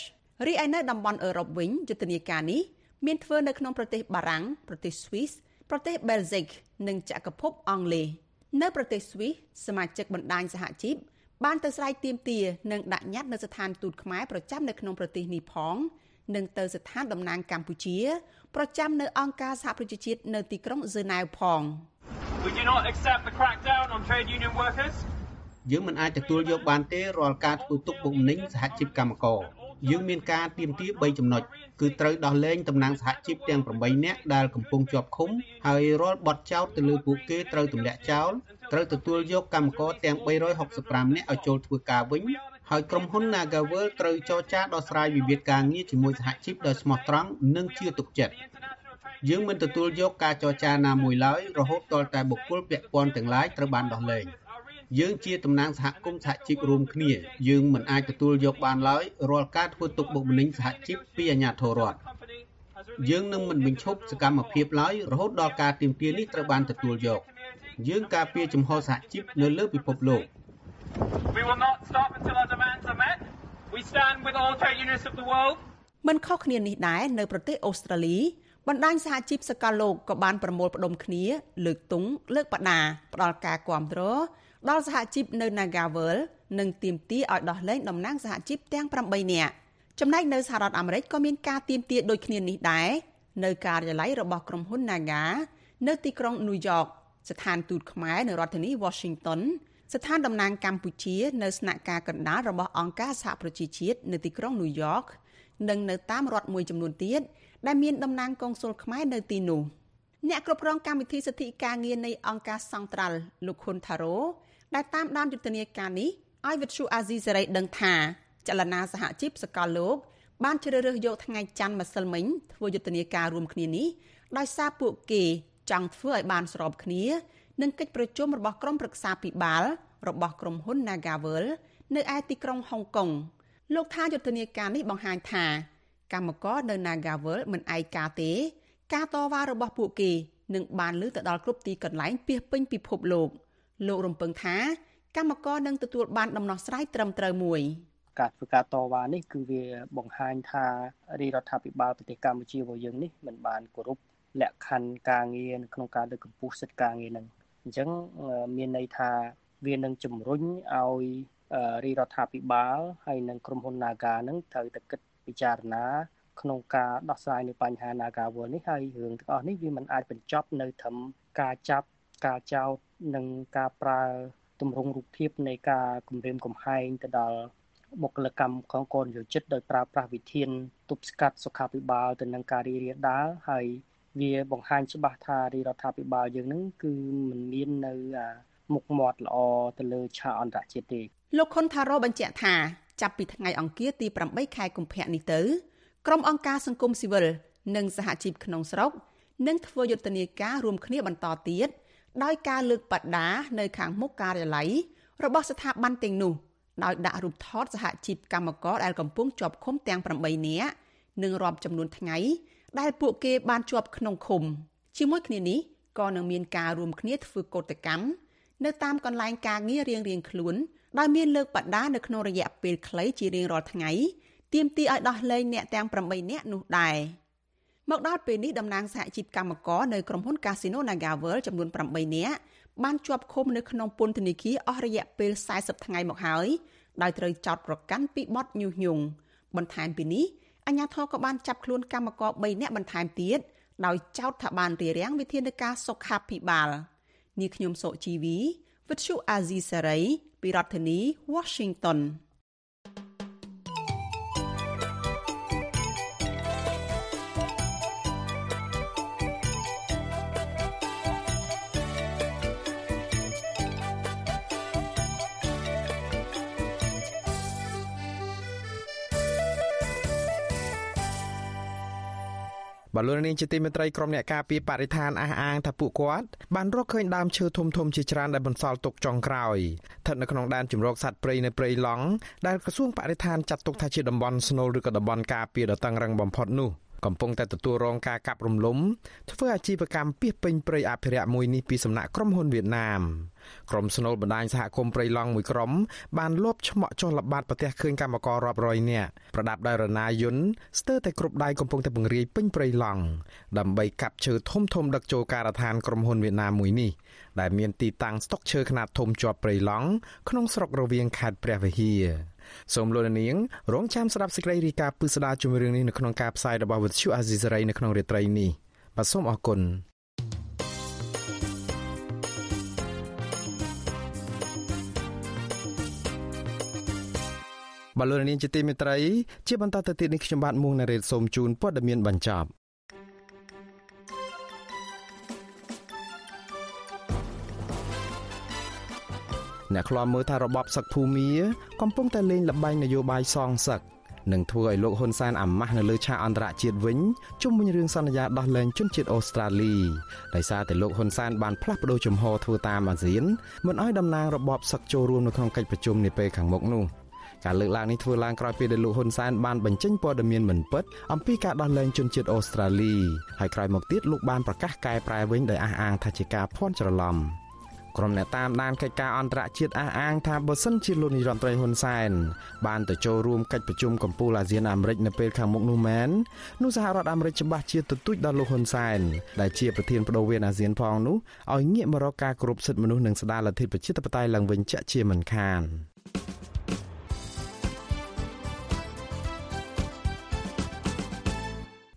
រីឯនៅតំបន់អឺរ៉ុបវិញយុទ្ធនាការនេះមានធ្វើនៅក្នុងប្រទេសបារាំងប្រទេសស្វីសប្រទេសបែលហ្សិកនិងចក្រភពអង់គ្លេសនៅប្រទេសស្វីសសមាជិកបណ្ដាញសហជីពបានទៅស្រ័យទៀមទានិងដាក់ញត្តិនៅស្ថានទូតខ្មែរប្រចាំនៅក្នុងប្រទេសនេះផងនិងទៅស្ថានតំណាងកម្ពុជា ប្រចាំនៅអង្គការសហប្រជាជាតិនៅទីក្រុងហ្សឺណែវផង We do not accept the crackdown on trade union workers យើងមិនអាចទទួលយកបានទេរាល់ការធ្វើទុកបុកម្នេញសហជីពកម្មករយើងមានការទៀមទា3ចំណុចគឺត្រូវដោះលែងតំណាងសហជីពទាំង8នាក់ដែលកំពុងជាប់ឃុំហើយរាល់បទចោទទៅលើពួកគេត្រូវទម្លាក់ចោលត្រូវទទួលយកកម្មករទាំង365នាក់ឲ្យចូលធ្វើការវិញ ហើយក្រុមហ៊ុន Nagavel ត្រូវចរចាដោះស្រាយវិវាទការងារជាមួយសហជីពដោយស្មោះត្រង់និងជឿទុកចិត្តយើងមិនទទួលយកការចរចាណាមួយឡើយរហូតទាល់តែបុគ្គលពាក់ព័ន្ធទាំងឡាយត្រូវបានដោះលែងយើងជាតំណាងសហគមន៍សហជីពរួមគ្នាយើងមិនអាចទទួលយកបានឡើយរាល់ការធ្វើទុកបុកម្នេញសហជីពពីអាជ្ញាធររដ្ឋយើងនឹងមិនបញ្ឈប់សកម្មភាពឡើយរហូតដល់ការទាមទារនេះត្រូវបានទទួលយកយើងការពារចំហសហជីពនៅលើពិភពលោក We will not stop until our demands are met. We stand with all trade unions of the world. មិនខុសគ្នានេះដែរនៅប្រទេសអូស្ត្រាលីបណ្ដាញសហជីពសកលលោកក៏បានប្រមូលផ្ដុំគ្នា លើកទង់លើកបដាផ្ដល់ការគ្រប់គ្រងដល់សហជីពនៅ Nagavel និងទាមទារឲ្យដោះលែងតំណាងសហជីពទាំង8នាក់ចំណែកនៅសហរដ្ឋអាមេរិកក៏មានការទាមទារដូចគ្នានេះដែរនៅការិយាល័យរបស់ក្រុមហ៊ុន Naga នៅទីក្រុង New York ស្ថានទូតខ្មែរនៅរដ្ឋធានី Washington ស្ថានតំណាងកម្ពុជានៅស្នាក់ការកណ្ដាលរបស់អង្គការសហប្រជាជាតិនៅទីក្រុងញូវយ៉កនិងនៅតាមរដ្ឋមួយចំនួនទៀតដែលមានតំណាងកុងស៊ុលខ្មែរនៅទីនោះអ្នកគ្រប់គ្រងកម្មវិធីសិទ្ធិការងារនៃអង្គការសង្ត្រាល់លោកខុនថារ៉ូដែលតាមដានយុទ្ធនាការនេះឲ្យវិទ្យុអាស៊ីសេរីដឹងថាចលនាសហជីពសកលលោកបានជ្រើសរើសយកថ្ងៃច័ន្ទម្សិលមិញធ្វើយុទ្ធនាការរួមគ្នានេះដោយសារពួកគេចង់ធ្វើឲ្យបានស្របគ្នា និងកិច្ចប្រជុំរបស់ក្រុមប្រឹក្សាពិបាលរបស់ក្រុមហ៊ុន Nagavel នៅឯទីក្រុងហុងកុងលោកថាយុទ្ធនាការនេះបង្ហាញថាកម្មករនៅ Nagavel មិនឯកាទេ ការតវ៉ារបស់ពួកគេនឹងបានលើទៅដល់គ្រប់ទីកន្លែងពាសពេញពិភពលោកលោករំពឹងថាកម្មករនឹងទទួលបានដំណោះស្រាយត្រឹមត្រូវមួយការធ្វើការតវ៉ានេះគឺវាបង្ហាញថារាជរដ្ឋាភិបាលប្រទេសកម្ពុជារបស់យើងនេះមិនបានគោរពលក្ខខណ្ឌការងារក្នុងការលើកកម្ពស់សិទ្ធិការងារនឹង អញ្ចឹងមានន័យថាវានឹងជំរុញឲ្យរាជរដ្ឋាភិបាលហើយនិងក្រុមហ៊ុន Naga នឹងត្រូវតែគិតពិចារណា ក្នុងការដោះស្រាយនៅបញ្ហា Naga World នេះហើយរឿងទាំងអស់នេះវាមិនអាចបញ្ចប់នៅត្រឹមការចាប់ការចោទនិងការប្រើទម្រង់រូបភាពនៃការគម្រាមកំហែងទៅដល់បុគ្គលិកកម្មកងកនយោជិតដោយប្រើប្រាស់វិធានទប់ស្កាត់សុខាភិបាលទៅនឹងការរីរាលដាលហើយ វាបង្ហាញច្បាស់ថារាជរដ្ឋាភិបាលយើងនឹងគឺមិនមាននៅមុខមាត់ល្អទៅលើឆាកអន្តរជាតិទេលោកខុនថារ៉ូបញ្ជាក់ថាចាប់ពីថ្ងៃអង្គារទី8ខែកុម្ភៈនេះទៅក្រុមអង្គការសង្គមស៊ីវិលនិងសហជីពក្នុងស្រុកនឹងធ្វើយុទ្ធនាការរួមគ្នាបន្តទៀតដោយការលើកបដានៅខាងមុខការិយាល័យរបស់ស្ថាប័នទាំងនោះដោយដាក់រូបថតសហជីពកម្មករដែលកំពុងជាប់ឃុំទាំង8នាក់និងរាប់ចំនួនថ្ងៃ ដែលពួកគេបានជាប់ក្នុងឃុំជាមួយគ្នានេះក៏នឹងមានការរួមគ្នាធ្វើកោតកម្មនៅតាមកន្លែងការងាររៀងៗខ្លួនដោយមានលើកបដានៅក្នុងរយៈពេលខ្លីជារៀងរាល់ថ្ងៃទាមទារឲ្យដោះលែងអ្នកទាំង8នាក់នោះដែរមកដល់ពេលនេះតំណាងសហជីពកម្មករនៅក្រុមហ៊ុន Casino NagaWorld ចំនួន8នាក់បានជាប់ឃុំនៅក្នុងពន្ធនាគារអស់រយៈពេល40ថ្ងៃមកហើយដោយត្រូវចោទប្រកាន់ពីបទញុះញង់បន្ថែមពីនេះ អាជ្ញាធរក៏បានចាប់ខ្លួនកម្មករ3នាក់បន្ថែមទៀតដោយចោទថាបានរារាំងវិធានការសុខាភិបាលនាងខ្ញុំសុជីវីវិទ្យុអាស៊ីសេរីពីរដ្ឋធានី Washington បលូននាងជាទីមេត្រីក្រុមអ្នកការពារបរិស្ថានអះអាងថាពួកគាត់បានរកឃើញដើមឈើធំធំជាច្រើនដែលបន្សល់ទុកចុងក្រោយស្ថិតនៅក្នុងដែនជម្រកសត្វព្រៃនៅព្រៃឡង់ដែលក្រសួងបរិស្ថានចាត់ទុកថាជាតំបន់ស្នូលឬក៏តំបន់ការពារដ៏តឹងរ៉ឹងបំផុតនោះ។ កំពុងតែទទួលរងការកាប់រំលំធ្វើអាជីវកម្មពីពេញព្រៃអភិរក្សមួយនេះពីសំណាក់ក្រុមហ៊ុនវៀតណាមក្រុមស្នូលបណ្ដាញសហគមន៍ព្រៃឡង់មួយក្រុមបានលបឆ្មក់ចុះល្បាតប្រទះឃើញកម្មកររាប់រយនាក់ប្រដាប់ដោយរណាយន្តស្ទើរតែគ្រប់ដៃកំពុងតែបង្រាយពេញព្រៃឡង់ដើម្បីកាប់ឈើធំធំដឹកចូលការដ្ឋានក្រុមហ៊ុនវៀតណាមមួយនេះដែលមានទីតាំងស្តុកឈើខ្នាតធំជាប់ព្រៃឡង់ក្នុងស្រុករវៀងខេត្តព្រះវិហារ សូមលោកនាងរងចាំស្ដាប់សេចក្តីរាយការណ៍ពិស្ដារជំរឿងនេះនៅក្នុងការផ្សាយរបស់វិទ្យុអាស៊ីសេរីនៅក្នុងរាត្រីនេះបាទសូមអរគុណបលរនាងជាទីមេត្រីជាបន្តទៅទៀតនេះខ្ញុំបាទមួងណារ៉េតសូមជូនព័ត៌មានបញ្ចប់ អ្នកខ្លាំមើលថារបបសឹកភូមាកំពុងតែលេងល្បែងនយោបាយសងសឹកនឹងធ្វើឲ្យលោកហ៊ុនសែនអាម៉ាស់នៅលើឆាកអន្តរជាតិវិញជុំវិញរឿងសន្យាដោះលែងជនជាតិអូស្ត្រាលីដោយសារតែលោកហ៊ុនសែនបានផ្លាស់ប្តូរជំហរធ្វើតាមអាស៊ានមិនឲ្យតំណាងរបបសឹកចូលរួមនៅក្នុងកិច្ចប្រជុំនាពេលខាងមុខនោះការលើកឡើងនេះធ្វើឡើងក្រោយពេលដែលលោកហ៊ុនសែនបានបញ្ចេញព័ត៌មានមិនពិតអំពីការដោះលែងជនជាតិអូស្ត្រាលីហើយក្រោយមកទៀតលោកបានប្រកាសកែប្រែវិញដោយអះអាងថាជាការភ័ន្តច្រឡំ។ ក្រុមអ្នកតាមដានកិច្ចការអន្តរជាតិអះអាងថាបើសិនជាលោកនាយរដ្ឋមន្ត្រីហ៊ុនសែនបានទៅចូលរួមកិច្ចប្រជុំកំពូលអាស៊ានអាមេរិកនៅពេលខាងមុខនោះមែននោះសហរដ្ឋអាមេរិកច្បាស់ជាទទូចដល់លោកហ៊ុនសែនដែលជាប្រធានបដូវវេនអាស៊ានផងនោះឲ្យងាកមករកការគោរពសិទ្ធិមនុស្សនិងស្ដារលទ្ធិប្រជាធិបតេយ្យឡើងវិញជាក់ជាមិនខាន។